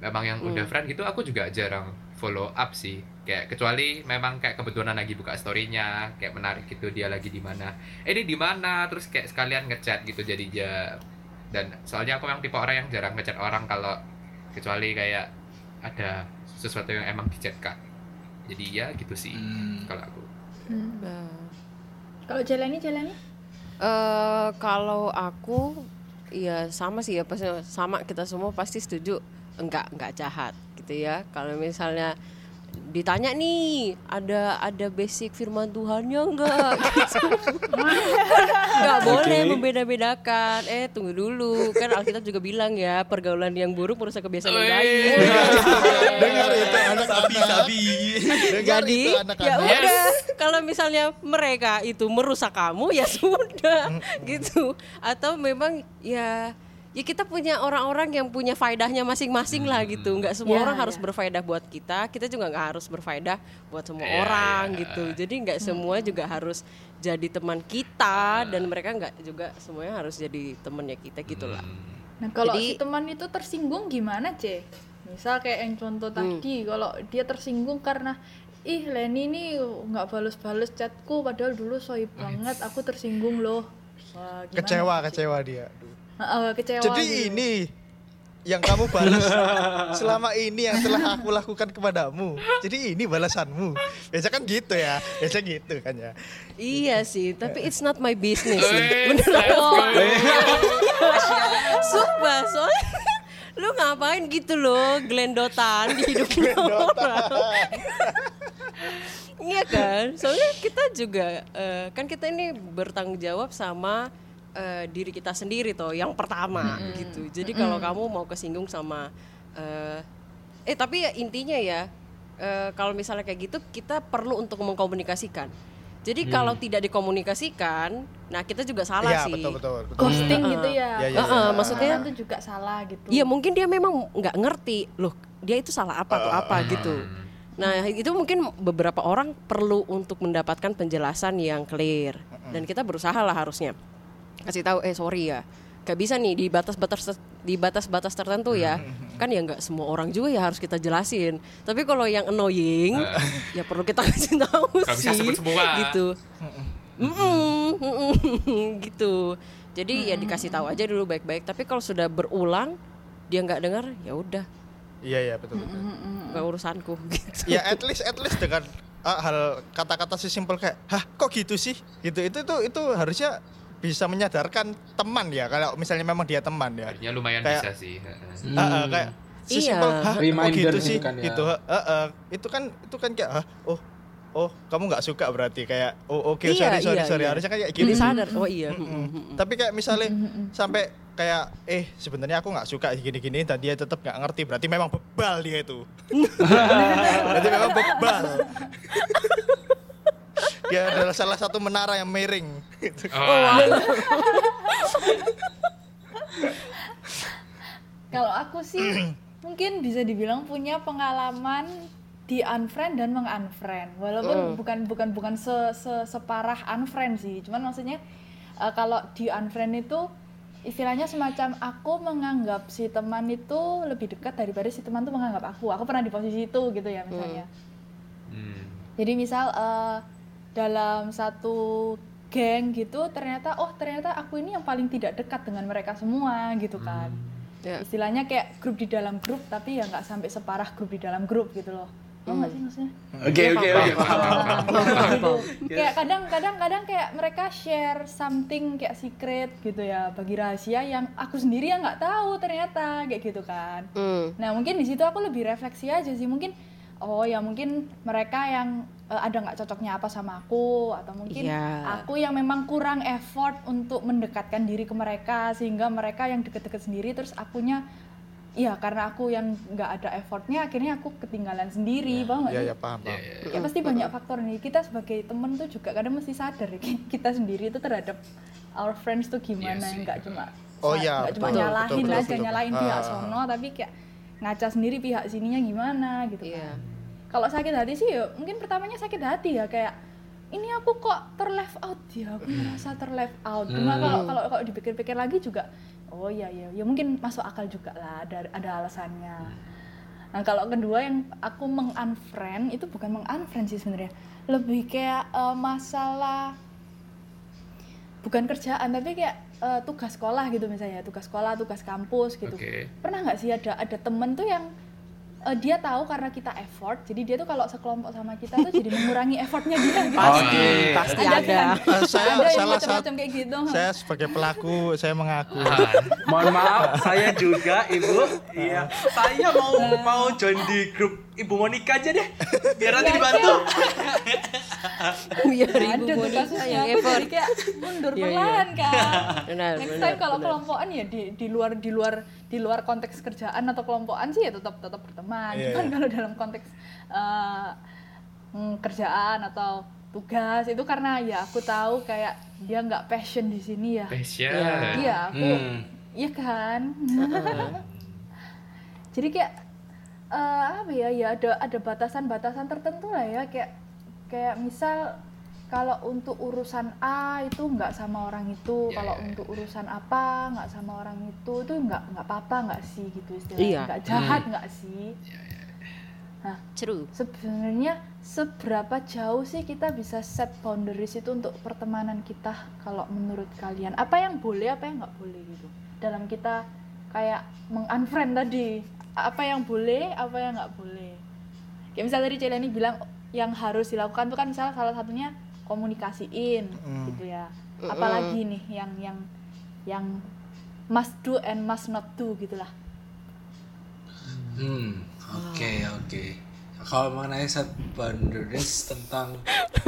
memang yang udah friend gitu aku juga jarang follow up sih. Kayak kecuali memang kayak kebetulan lagi buka storynya kayak menarik gitu dia lagi di mana. Eh ini di mana? Terus kayak sekalian ngechat gitu jadi ya dan soalnya aku memang tipe orang yang jarang ngechat orang kalau kecuali kayak ada sesuatu yang emang dichatkan jadi ya gitu sih Hmm. kalau aku. Nah. Kalau jalani jalani? Eh, kalau aku ya sama sih ya pasti sama. Kita semua pasti setuju enggak enggak jahat gitu ya. Kalau misalnya ditanya nih ada ada basic firman Tuhannya enggak? Gitu. nggak boleh membeda-bedakan. Eh tunggu dulu. Kan Alkitab juga bilang ya pergaulan yang buruk merusak kebiasaan yang baik. Dengar itu anak sabi sabi Dengar jadi ya udah kalau misalnya mereka itu merusak kamu ya sudah. Gitu. Atau memang ya ya kita punya orang-orang yang punya faedahnya masing-masing lah gitu nggak semua Ya, orang harus ya. berfaedah buat kita kita juga nggak harus berfaedah buat semua Ya, orang ya. gitu jadi nggak semua juga harus jadi teman kita dan mereka nggak juga semuanya harus jadi temannya kita gitulah Nah kalau Jadi- si teman itu tersinggung gimana C? Misal kayak yang contoh Hmm. tadi, kalau dia tersinggung karena ih Leni ini nggak balas-balas chatku padahal dulu soy banget, aku tersinggung loh. Wah? Kecewa, kecewa dia. Aduh. Heeh, kecewa. Jadi gitu. ini yang kamu balas selama ini yang telah aku lakukan kepadamu. Jadi ini balasanmu. Biasa kan gitu ya. Biasa gitu kan ya. iya sih tapi it's not my business sih Wes, beneran go. Sumpah, soalnya lu ngapain gitu loh gelendotan di hidup orang. iya kan? Soalnya kita juga eh, kan kita ini bertanggung jawab sama eh, diri kita sendiri toh yang pertama gitu. Jadi kalau kamu mau kesinggung sama eh eh tapi ya intinya ya eh, kalau misalnya kayak gitu kita perlu untuk mengkomunikasikan. Jadi kalau tidak dikomunikasikan, nah kita juga salah Iya, sih. betul betul betul. ghosting gitu ya. Ya, ya, Heeh, ya. maksudnya itu juga salah gitu. Iya mungkin dia memang nggak ngerti loh dia itu salah apa atau apa gitu. Nah itu mungkin beberapa orang perlu untuk mendapatkan penjelasan yang clear dan kita berusaha lah harusnya kasih tahu eh sorry ya. Gak bisa nih di batas-batas di batas-batas tertentu ya. Kan ya nggak semua orang juga ya harus kita jelasin. Tapi kalau yang annoying ya perlu kita kasih tahu sih. sebut semua. gitu. Mm-mm, mm-mm, gitu. Jadi ya dikasih tahu aja dulu baik-baik. Tapi kalau sudah berulang dia nggak dengar ya udah. Iya iya betul betul. nggak urusanku. Gitu Ya at least at least dengan ah, hal kata-kata sesimpel kayak hah kok gitu sih? Gitu itu itu itu harusnya bisa menyadarkan teman ya kalau misalnya memang dia teman ya Artinya lumayan Kayak- bisa sih. Heeh. Ah, ah, kayak sesimpel Iya. hah kok Reminder gitu gitu sih kan ya. gitu ah, ah. itu kan itu kan kayak hah oh oh kamu nggak suka berarti kayak oh oke Iya, sorry sorry iya, sorry iya. harusnya kayak jadi gini sadar oh iya tapi kayak misalnya sampai kayak eh sebenarnya aku nggak suka gini-gini dan dia tetap nggak ngerti berarti memang bebal dia itu berarti memang bebal dia adalah salah satu menara yang miring gitu. Oh, Kalau aku sih mungkin bisa dibilang punya pengalaman di unfriend dan mengunfriend. Walaupun bukan bukan bukan se, se- separah unfriend sih. Cuman maksudnya eh, kalau di unfriend itu istilahnya semacam aku menganggap si teman itu lebih dekat daripada si teman tuh menganggap aku. Aku pernah di posisi itu gitu ya misalnya. hmm. Jadi misal eh, dalam satu geng gitu ternyata oh ternyata aku ini yang paling tidak dekat dengan mereka semua gitu kan. Ya. Istilahnya kayak grup di dalam grup tapi ya nggak sampai separah grup di dalam grup gitu loh. Lo nggak sih maksudnya? Oke oke oke. Kayak kadang kadang kadang kayak mereka share something kayak secret gitu ya bagi rahasia yang aku sendiri yang nggak tahu ternyata kayak gitu kan. Hmm. Nah mungkin di situ aku lebih refleksi aja sih mungkin oh ya mungkin mereka yang eh, ada nggak cocoknya apa sama aku atau mungkin Iya. aku yang memang kurang effort untuk mendekatkan diri ke mereka sehingga mereka yang deket-deket sendiri terus akunya Iya karena aku yang nggak ada effortnya akhirnya aku ketinggalan sendiri paham nggak ya sih? ya paham paham ya pasti banyak faktor nih kita sebagai temen tuh juga kadang mesti sadar ya, kita sendiri itu terhadap our friends tuh gimana Iya sih. nggak cuma Oh iya, nggak cuma nyalahin betul, betul, aja betul. nyalahin pihak Ah. sono tapi kayak ngaca sendiri pihak sininya gimana gitu Iya. kan kalau sakit hati sih ya mungkin pertamanya sakit hati ya kayak ini aku kok terleft out ya? Aku merasa terleft out. Cuma Hmm. kalau kalau kalau dipikir-pikir lagi juga oh iya iya ya mungkin masuk akal juga lah ada ada alasannya. Nah kalau kedua yang aku mengunfriend itu bukan mengunfriend sih sebenarnya. Lebih kayak eh, masalah bukan kerjaan tapi kayak eh, tugas sekolah gitu misalnya tugas sekolah tugas kampus gitu. Oke. pernah nggak sih ada ada temen tuh yang eh, dia tahu karena kita effort jadi dia tuh kalau sekelompok sama kita tuh jadi mengurangi effortnya dia gitu. Pasti, Oke. pasti Ada ada. kan? Eh, saya Ada yang salah macam-macam satu kayak gitu saya sebagai pelaku saya mengaku Mohon maaf, saya juga Ibu. Iya. Saya mau mau join di grup Ibu Monica aja deh. Biar nanti dibantu. Biar ibu ada kasusnya yang effort. jadi kayak mundur Iya, iya. pelan kan Benar, next benar, time kalau benar. kelompokan ya di di luar di luar di luar konteks kerjaan atau kelompokan sih ya tetap tetap berteman Iya, cuman iya. kalau dalam konteks eh, mm, kerjaan atau tugas itu karena ya aku tahu kayak dia nggak passion di sini ya Passion. iya aku Hmm. iya kan jadi kayak eh, apa ya ya ada ada batasan-batasan tertentu lah ya. Kayak kayak misal kalau untuk urusan A itu nggak sama orang itu Ya, kalau ya, ya. untuk urusan apa nggak sama orang itu itu nggak nggak apa-apa nggak sih gitu istilahnya? Iya. nggak jahat nggak sih? True. sebenarnya seberapa jauh sih kita bisa set boundaries itu untuk pertemanan kita kalau menurut kalian? Apa yang boleh apa yang nggak boleh gitu? Dalam kita kayak mengunfriend tadi apa yang boleh apa yang nggak boleh kayak misalnya tadi Celeni bilang yang harus dilakukan tuh kan misalnya salah satunya komunikasiin Hmm. gitu ya apalagi nih yang yang yang must do and must not do gitulah Hmm, oke oke. Kalau mengenai set boundaries tentang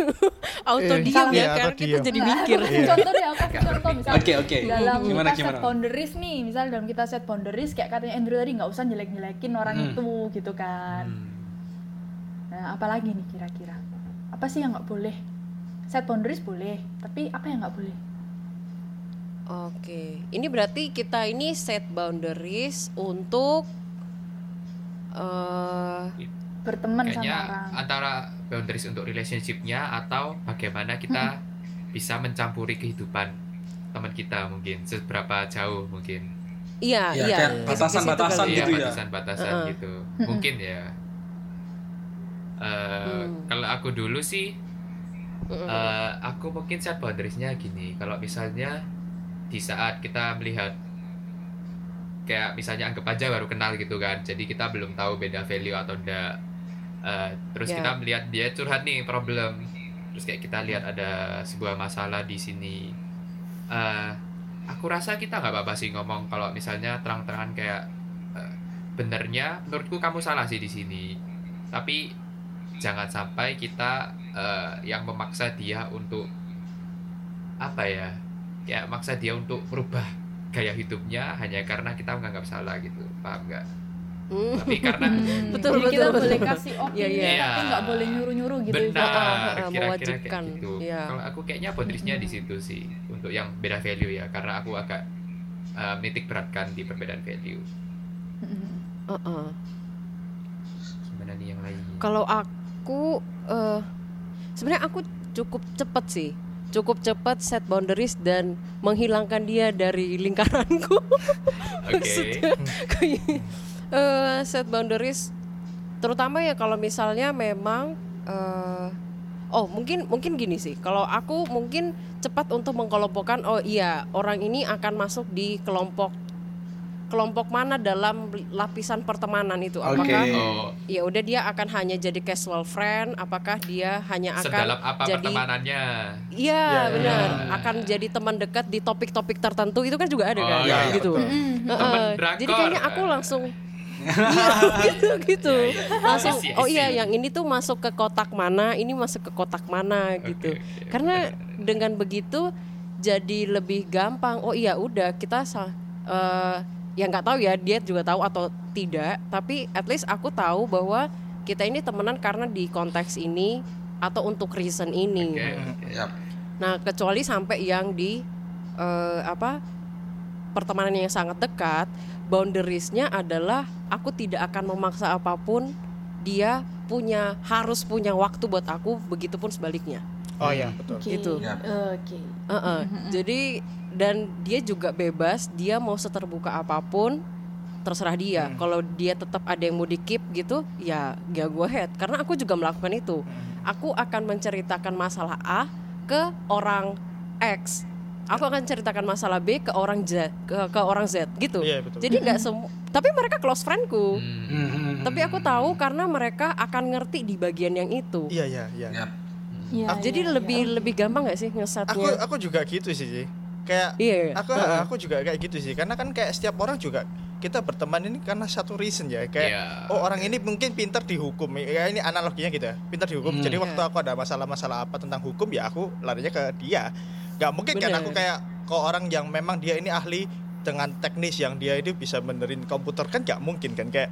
Auto Eh, diam iya, ya auto karena kita jadi mikir. kasih contoh deh, aku kasih contoh misalnya Oke, oke. dalam Gimana, kita gimana? set boundaries nih, misal dalam kita set boundaries kayak katanya Andrew tadi nggak usah jelek-jelekin orang Hmm. itu gitu kan. Hmm. Nah, apalagi nih kira-kira? Apa sih yang nggak boleh? Set boundaries boleh, tapi apa yang nggak boleh? Oke, ini berarti kita ini set boundaries untuk eh Berteman sama Kayaknya orang. antara boundaries untuk relationship-nya atau bagaimana kita bisa mencampuri kehidupan teman kita mungkin seberapa jauh mungkin iya Ya, iya ke batasan-batasan iya gitu ya. batasan-batasan Heeh. gitu Mm-mm. mungkin ya Eh, Hmm. kalau aku dulu sih eh, aku mungkin set boundariesnya gini kalau misalnya di saat kita melihat kayak misalnya anggap aja baru kenal gitu kan jadi kita belum tahu beda value atau enggak Eh, terus Ya. kita melihat dia curhat nih problem. Terus kayak kita lihat ada sebuah masalah di sini. Eh, aku rasa kita nggak apa-apa sih ngomong kalau misalnya terang-terangan kayak eh, benernya menurutku kamu salah sih di sini. Tapi jangan sampai kita eh, yang memaksa dia untuk apa ya ya maksa dia untuk merubah gaya hidupnya hanya karena kita menganggap salah gitu. Paham nggak Hmm. tapi karena Hmm, Betul, jadi kita betul, boleh betul. kasih opini, Iya, iya. tapi nggak boleh nyuruh-nyuruh gitu. benar Ah, ah, kira-kira kayak gitu iya. kalau aku kayaknya boundariesnya di situ sih untuk yang beda value ya karena aku agak eh, menitik beratkan di perbedaan value Mm-mm. Uh-uh. gimana nih yang lain Kalau aku eh sebenarnya aku cukup cepet sih. Cukup cepat set boundaries dan menghilangkan dia dari lingkaranku. oke Maksudnya kayak eh, set boundaries terutama ya kalau misalnya memang eh oh mungkin mungkin gini sih. Kalau aku mungkin cepat untuk mengkelompokkan oh iya orang ini akan masuk di kelompok kelompok mana dalam lapisan pertemanan itu. Apakah oh ya udah dia akan hanya jadi casual friend apakah dia hanya akan sedalam apa jadi pertemanannya iya Ya, benar ya. akan jadi teman dekat di topik-topik tertentu itu kan juga ada Oh, kan iya, iya, gitu. Heeh. Temen drakor. jadi kayaknya aku langsung Iya, gitu gitu Iya, iya. langsung I see, I oh iya yang ini tuh masuk ke kotak mana ini masuk ke kotak mana gitu oke, karena dengan begitu jadi lebih gampang oh iya udah kita eh, ya nggak tahu ya dia juga tahu atau tidak tapi at least aku tahu bahwa kita ini temenan karena di konteks ini atau untuk reason ini Oke, oke. Yap. Nah, kecuali sampai yang di eh, apa pertemanan yang sangat dekat, boundariesnya adalah aku tidak akan memaksa apa pun dia punya harus punya waktu buat aku, begitupun sebaliknya. Oh iya, betul. Oke. Gitu. Oke. Heeh. Jadi dan dia juga bebas, dia mau seterbuka apa pun terserah dia. Kalau dia tetap ada yang mau di-keep gitu, ya ya go ahead. Karena aku juga melakukan itu. Aku akan menceritakan masalah A ke orang X. Aku akan ceritakan masalah B ke orang Z, ke, ke orang Z gitu. Iya, betul. Jadi nggak semu tapi mereka close friendku Hmm. Hmm. tapi aku tahu karena mereka akan ngerti di bagian yang itu Iya iya iya. Iya, jadi iya, lebih iya. lebih gampang gak sih Aku ngesetnya aku juga gitu sih. Kayak Iya, iya. aku aku juga kayak gitu sih. Karena kan kayak setiap orang juga kita berteman ini karena satu reason ya. Kayak Iya. oh orang ini mungkin pintar dihukum. Ya ini analoginya gitu ya. Pintar dihukum. Hmm. Jadi waktu Iya. aku ada masalah-masalah apa tentang hukum ya aku larinya ke dia. Gak mungkin kan Bener. aku kayak ke orang yang memang dia ini ahli dengan teknis yang dia itu bisa benerin komputer kan gak mungkin kan kayak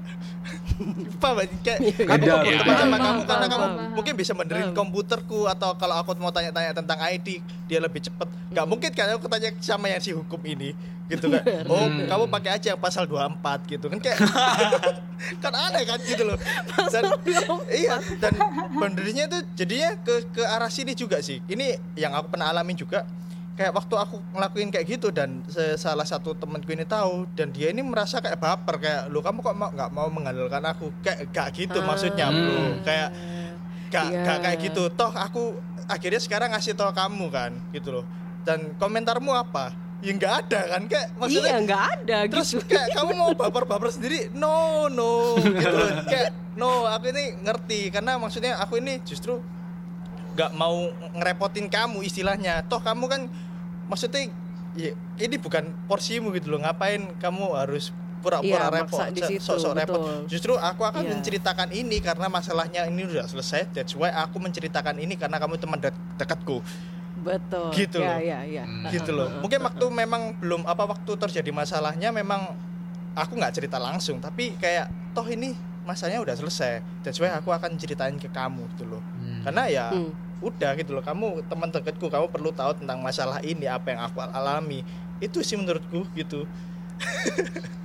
apa kayak aku mau berteman sama kamu karena kamu mungkin bisa benerin komputerku atau kalau aku mau tanya-tanya tentang ID dia lebih cepet. Nggak mungkin kan aku tanya sama yang si hukum ini gitu kan. Oh Hmm. kamu pakai aja yang pasal 24 gitu kan kayak kan aneh kan gitu loh. Dan iya dan benernya itu jadinya ke ke arah sini juga sih. Ini yang aku pernah alamin juga kayak waktu aku ngelakuin kayak gitu dan salah satu temanku ini tahu dan dia ini merasa kayak baper kayak lu kamu kok mau nggak mau mengandalkan aku? Kayak gak gitu maksudnya bro. Hmm. kayak gak, Iya. gak kayak gitu. Toh aku akhirnya sekarang ngasih tau kamu kan gitu loh. Dan komentarmu apa? Ya nggak ada kan? Kayak iya maksudnya nggak ada terus gitu. kayak kamu mau baper-baper sendiri? No no gitu loh. Kayak no aku ini ngerti. Karena maksudnya aku ini justru nggak mau ngerepotin kamu istilahnya. Toh kamu kan maksudnya ya, ini bukan porsimu gitu loh. Ngapain kamu harus pura-pura Iya, repot? sok-sok repot. betul. justru aku akan Iya. menceritakan ini karena masalahnya ini udah selesai. That's why aku menceritakan ini karena kamu teman de- dekatku. Betul. Gitu ya loh. ya ya. Hmm. gitu loh. mungkin waktu memang belum apa waktu terjadi masalahnya memang aku nggak cerita langsung. Tapi kayak toh ini masalahnya udah selesai. That's why aku akan ceritain ke kamu gitu loh. Hmm. Karena ya Hmm. udah gitu loh kamu teman dekatku kamu perlu tahu tentang masalah ini apa yang aku alami itu sih menurutku gitu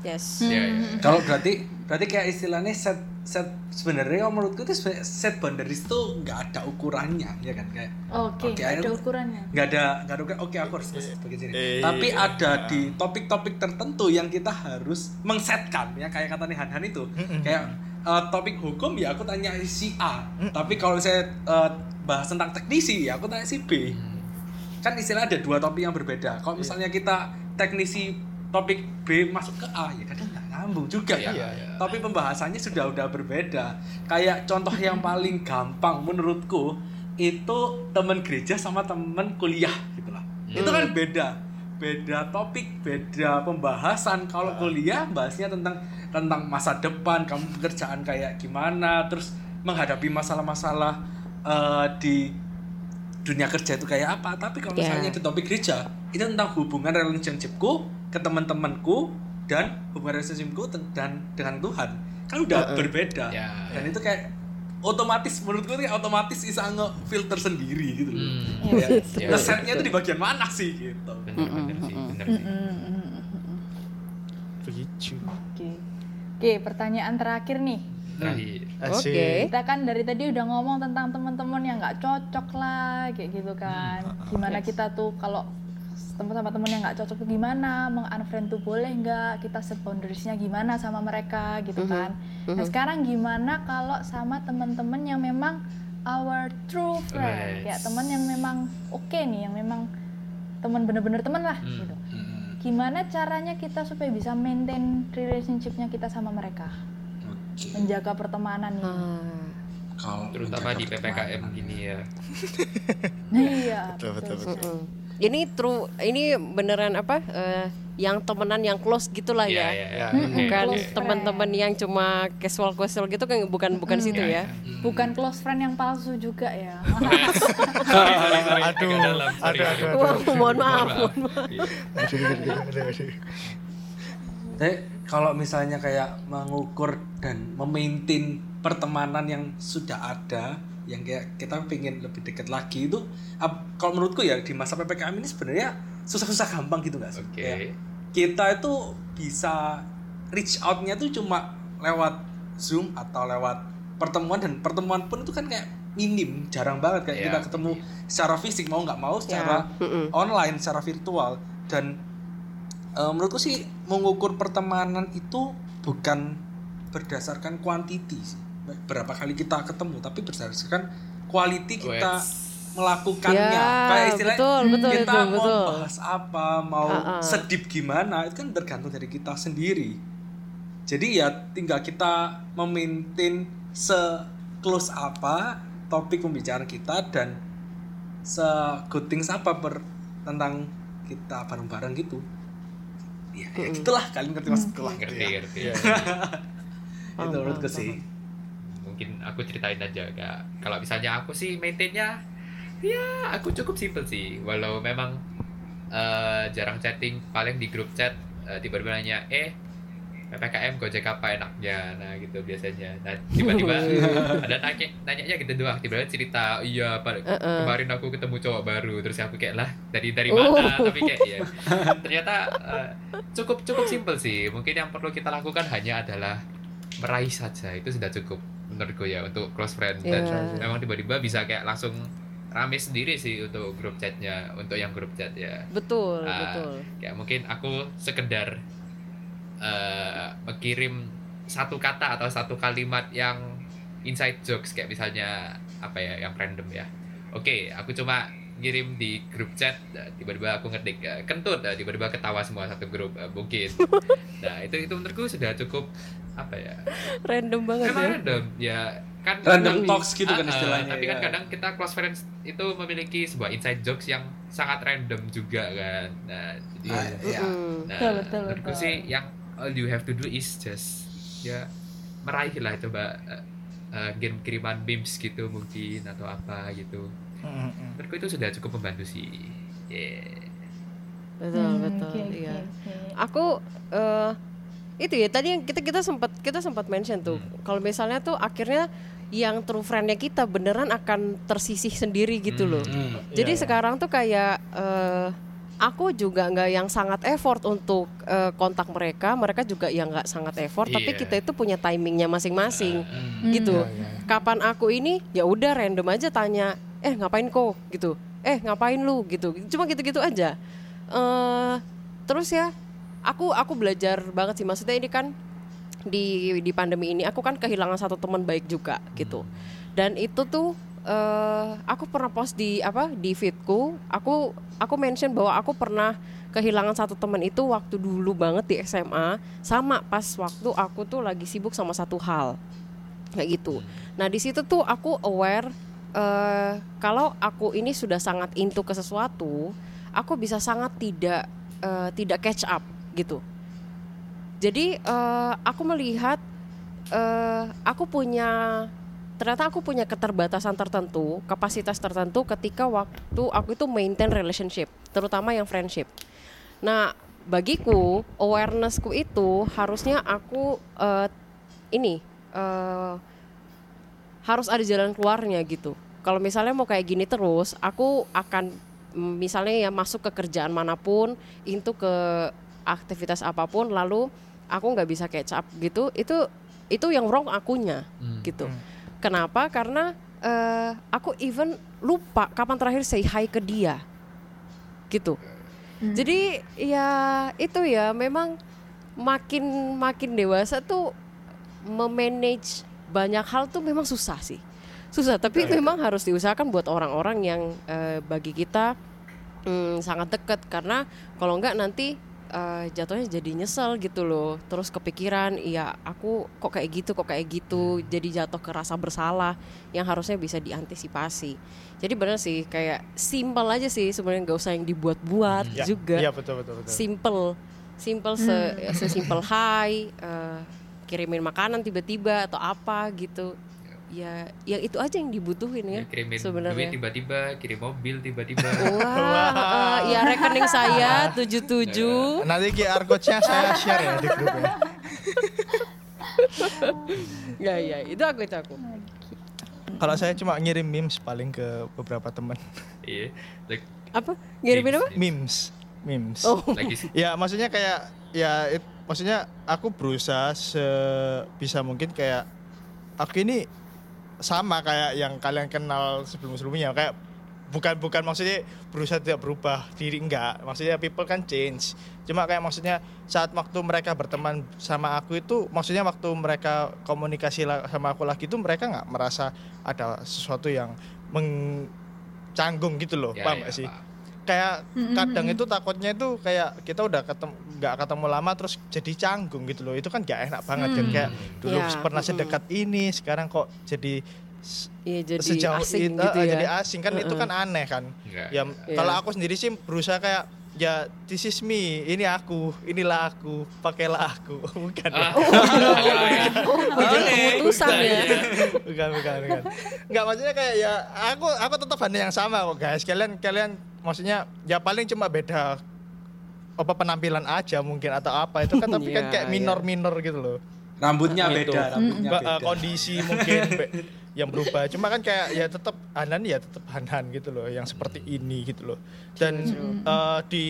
yes Iya, iya. Hmm. Kalau berarti berarti kayak istilahnya set set sebenarnya kalau menurutku itu set boundaries itu nggak ada ukurannya ya kan kayak Oke, Oke, ada ayo. ukurannya. nggak ada nggak ada oke aku harus nge-set bagian sini Eh, tapi iya. ada di topik-topik tertentu yang kita harus mengsetkan ya kayak kata nih Han-Han itu kayak eh, topik hukum ya aku tanya si A. Tapi kalau saya eh, bahas tentang teknisi ya aku tanya si B. Kan istilah ada dua topik yang berbeda. Kalau misalnya kita teknisi topik B masuk ke A ya kadang nggak nyambung juga Iya, ya. Iya. tapi pembahasannya sudah udah berbeda. Kayak contoh yang paling gampang menurutku itu teman gereja sama teman kuliah gitu lah. Itu kan beda. Beda topik beda pembahasan. Kalau kuliah bahasnya tentang tentang masa depan kamu pekerjaan kayak gimana terus menghadapi masalah-masalah eh, di dunia kerja itu kayak apa tapi kalau Ya. misalnya di topik gereja itu tentang hubungan relationshipku ke teman-temanku dan hubungan relationshipku dan dengan Tuhan kan udah berbeda Ya. dan itu kayak otomatis menurutku itu kayak otomatis bisa nge-filter sendiri gitu loh Hmm. ya, Iya. ngesetnya itu di bagian mana sih gitu Bener, bener sih, bener sih. begitu Oke. Oke, pertanyaan terakhir nih. Terakhir. Asik. Oke. Kita kan dari tadi udah ngomong tentang teman-teman yang nggak cocok lah, kayak gitu kan. Gimana kita tuh kalau teman sama teman yang nggak cocok tuh gimana, meng-unfriend tuh boleh nggak, kita set boundariesnya gimana sama mereka gitu kan. Nah sekarang gimana kalau sama teman-teman yang memang our true friend, Right. kayak teman yang memang oke nih, yang memang teman bener-bener teman lah Hmm. gitu. Hmm, Gimana caranya kita supaya bisa maintain relationshipnya kita sama mereka, oke menjaga pertemanan ini? Ah. kalau Terutama di PPKM gini ya. Iya. betul betul betul Mm-mm. Ini true, ini beneran apa? eh, yang temenan yang close gitulah Iya, ya. iya, iya. Mm-mm. Bukan Close friend. teman-teman yang cuma casual casual gitu kan bukan bukan situ Iya, ya. iya. Bukan close friend yang palsu juga ya. aduh aduh aduh mohon maaf. Mohon maaf. aduh Tapi kalau misalnya kayak mengukur dan memaintain pertemanan yang sudah ada, yang kayak kita pengen lebih dekat lagi itu, kalau menurutku ya di masa ppkm ini sebenarnya susah-susah gampang gitu nggak sih? Oke. Kayak kita itu bisa reach outnya tuh cuma lewat zoom atau lewat pertemuan dan pertemuan pun itu kan kayak minim, jarang banget kayak Iya, kita ketemu secara fisik mau nggak mau secara mm-mm. online secara virtual dan eh, menurutku sih mengukur pertemanan itu bukan berdasarkan kuantiti sih berapa kali kita ketemu tapi berdasarkan quality kita Wes. Melakukannya Ya, kayak istilahnya betul, betul, kita betul, mau betul. bahas apa mau Ha-ha. sedip gimana itu kan tergantung dari kita sendiri jadi ya tinggal kita memaintain se close apa topik pembicaraan kita dan se good things apa per, tentang kita bareng-bareng gitu ya, ya gitulah kalian ngerti maksudku lah gitu ngerti ya. ngerti Iya. itu menurutku sih mungkin aku ceritain aja kak kalau misalnya aku sih maintainnya ya aku cukup simple sih. Walau memang eh, jarang chatting paling di grup chat eh, tiba-tiba nanya eh ppkm gojek apa enaknya? Nah gitu biasanya. Nah tiba-tiba ada nanya nanya gitu doang. Tiba-tiba cerita iya pak kemarin aku ketemu cowok baru. Terus aku kayak lah dari dari mana? Tapi kayak ya ternyata eh, cukup cukup simple sih. Mungkin yang perlu kita lakukan hanya adalah meraih saja. Itu sudah cukup menurutku ya untuk close friend. Dan Iya. memang tiba-tiba bisa kayak langsung rame sendiri sih untuk grup chatnya untuk yang grup chat ya. Betul Ah, betul. kayak mungkin aku sekedar eh mengirim satu kata atau satu kalimat yang inside jokes kayak misalnya apa ya yang random ya. Oke aku cuma ngirim di grup chat nah, tiba-tiba aku ngetik eh, kentut tiba-tiba ketawa semua satu grup eh, mungkin. Nah itu itu menurutku sudah cukup apa ya? Random banget memang ya? random ya kan random tapi- talks gitu kan Ah, ah, istilahnya tapi kan ya. kadang kita close friends itu memiliki sebuah inside jokes yang sangat random juga kan nah jadi Ah, ya. Mm. Nah, Betul, betul, menurutku betul. sih yang all you have to do is just ya meraih lah coba uh, uh, kirim kiriman memes gitu mungkin atau apa gitu. Mm, mm, mm. Menurutku itu sudah cukup membantu sih. Yeah. betul Hmm, betul oke, iya oke. aku eh itu ya tadi yang kita kita sempat kita sempat mention tuh Hmm. kalau misalnya tuh akhirnya yang true friendnya kita beneran akan tersisih sendiri gitu loh Hmm. jadi Iya, iya. sekarang tuh kayak eh aku juga nggak yang sangat effort untuk eh, kontak mereka mereka juga yang nggak sangat effort tapi Iya. kita itu punya timingnya masing-masing Hmm. gitu Iya, iya. kapan aku ini ya udah random aja tanya eh ngapain kok gitu eh ngapain lu gitu cuma gitu-gitu aja eh terus ya aku aku belajar banget sih maksudnya ini kan di di pandemi ini aku kan kehilangan satu teman baik juga gitu. Dan itu tuh eh aku pernah post di apa di feedku. Aku aku mention bahwa aku pernah kehilangan satu teman itu waktu dulu banget di SMA sama pas waktu aku tuh lagi sibuk sama satu hal. Kayak gitu. Nah di situ tuh aku aware eh kalau aku ini sudah sangat into ke sesuatu aku bisa sangat tidak eh, tidak catch up gitu jadi eh, aku melihat eh, aku punya ternyata aku punya keterbatasan tertentu, kapasitas tertentu ketika waktu aku itu maintain relationship, terutama yang friendship. Nah, bagiku awarenessku itu harusnya aku eh, ini eh, harus ada jalan keluarnya gitu. Kalau misalnya mau kayak gini terus, aku akan mm, misalnya ya masuk ke kerjaan mana pun, itu ke aktivitas apa pun, lalu aku nggak bisa catch up gitu. Itu itu yang wrong akunya Hmm. gitu. Kenapa? Karena eh, aku even lupa kapan terakhir say hi ke dia, gitu. Jadi ya itu ya memang makin makin dewasa tuh memanage banyak hal tuh memang susah sih, susah. Tapi memang harus diusahakan buat orang-orang yang eh, bagi kita mm, sangat dekat karena kalau enggak nanti eh, jatuhnya jadi nyesel gitu loh. Terus kepikiran, iya aku kok kayak gitu, kok kayak gitu, jadi jatuh ke rasa bersalah yang harusnya bisa diantisipasi. Jadi benar sih kayak simple aja sih sebenarnya nggak usah yang dibuat-buat Ya, juga. Iya betul betul betul. simple. Simple se sesimpel hi eh, kirimin makanan tiba-tiba atau apa gitu ya yang itu aja yang dibutuhin ya Ya, kirimin duit sebenarnya tiba-tiba, kirim mobil tiba-tiba. wah eh, ya rekening saya 77 Nanti QR code-nya saya share ya di grup ya. ya ya itu aku itu aku Kalau saya cuma ngirim memes paling ke beberapa teman. Iya. Like, apa ngirimin apa Memes, memes. oh lagi Ya maksudnya kayak ya it- maksudnya aku berusaha sebisa mungkin kayak aku ini sama kayak yang kalian kenal sebelum-sebelumnya. Kayak bukan bukan maksudnya berusaha tidak berubah diri enggak. Maksudnya people kan change. Cuma kayak maksudnya saat waktu mereka berteman sama aku itu maksudnya waktu mereka komunikasi sama aku lagi itu mereka nggak merasa ada sesuatu yang mengcanggung gitu loh. Ya, paham ya, nggak sih? paham. Kayak kadang itu takutnya itu kayak kita udah ketemu nggak ketemu lama terus jadi canggung gitu loh. Itu kan gak enak banget kan kayak dulu Ya, pernah sedekat ini sekarang kok jadi Iya jadi sejauh asing itu gitu eh, ya. jadi asing kan itu kan aneh kan. Enggak. ya Iya. kalau aku sendiri sih berusaha kayak ya this is me ini aku inilah aku pakailah aku. Bukan? Ah. Oh, keputusan ya. bukan bukan bukan. Nggak maksudnya kayak ya aku aku tetap hanya yang sama kok guys. Kalian kalian maksudnya ya paling cuma beda apa penampilan aja mungkin atau apa itu kan tapi kan Iya, kayak iya. minor minor gitu loh Rambutnya Gitu. beda, rambutnya beda. eh, kondisi mungkin be- yang berubah cuma kan kayak ya tetap Hanan ya tetap Hanan gitu loh yang seperti ini gitu loh dan eh, di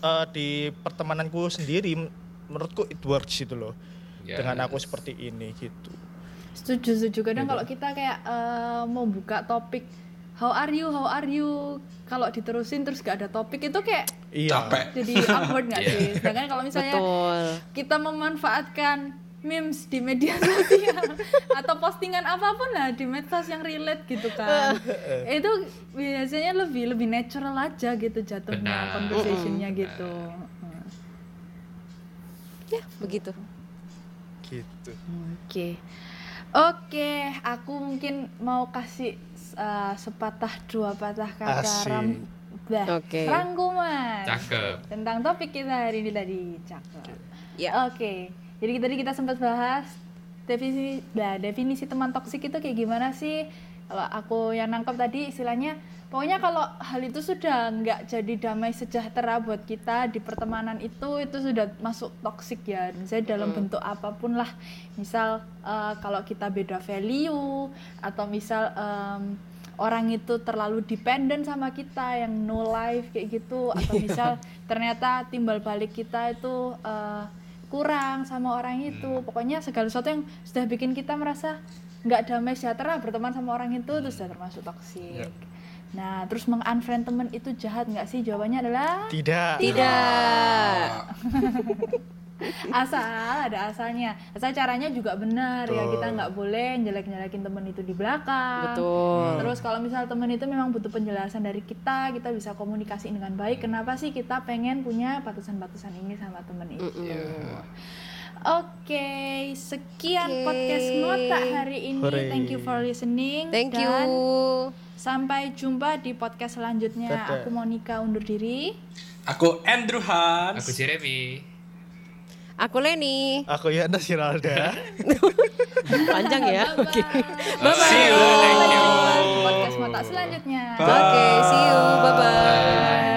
eh, di pertemananku sendiri menurutku it works gitu loh Ya. dengan aku seperti ini gitu Setuju, setuju. Kadang kalau kita kayak eh, mau buka topik how are you, how are you, kalau diterusin terus gak ada topik itu kayak iya Capek. jadi awkward nggak sih? Sedangkan kalau misalnya Betul. kita memanfaatkan memes di media sosial atau postingan apa pun lah di medsos yang relate gitu kan itu biasanya lebih lebih natural aja gitu jatuhnya Benar. conversationnya gitu Hmm. Ya, begitu. gitu Oke, oke, aku mungkin mau kasih uh, sepatah dua patah kata ram, bah, Oke. rangkuman Cakep. tentang topik kita hari ini tadi, cakep. Ya. Oke, jadi tadi kita sempat bahas definisi, bah, definisi teman toksik itu kayak gimana sih? Kalau aku yang nangkep tadi istilahnya, pokoknya kalau hal itu sudah nggak jadi damai sejahtera buat kita di pertemanan itu, itu sudah masuk toksik ya. Misalnya dalam bentuk apa pun lah, misal eh, kalau kita beda value atau misal em, orang itu terlalu dependent sama kita yang no life kayak gitu. Atau misal ternyata timbal balik kita itu eh, kurang sama orang itu. Pokoknya segala sesuatu yang sudah bikin kita merasa nggak damai sejahtera berteman sama orang itu itu sudah termasuk toksik nah terus mengunfriend temen itu jahat nggak sih? Jawabannya adalah tidak. Tidak. asal ada asalnya. Asal caranya juga benar ya kita nggak boleh jelek-jelekin temen itu di belakang. Betul. Terus kalau misal temen itu memang butuh penjelasan dari kita, kita bisa komunikasi dengan baik. Kenapa sih kita pengen punya batasan-batasan ini sama temen itu? Oke, sekian Oke. podcast Mota hari ini. Hore. Thank you for listening. Thank you. Dan sampai jumpa di podcast selanjutnya. Dadah. Aku Monica undur diri. Aku Andrew Hans. Aku Jeremy. Aku Leni. aku ya Anda Siralda Panjang ya. Oke. Bye-bye. See you. Thank you. Podcast Mota selanjutnya. Bye. Oke, see you. Bye bye.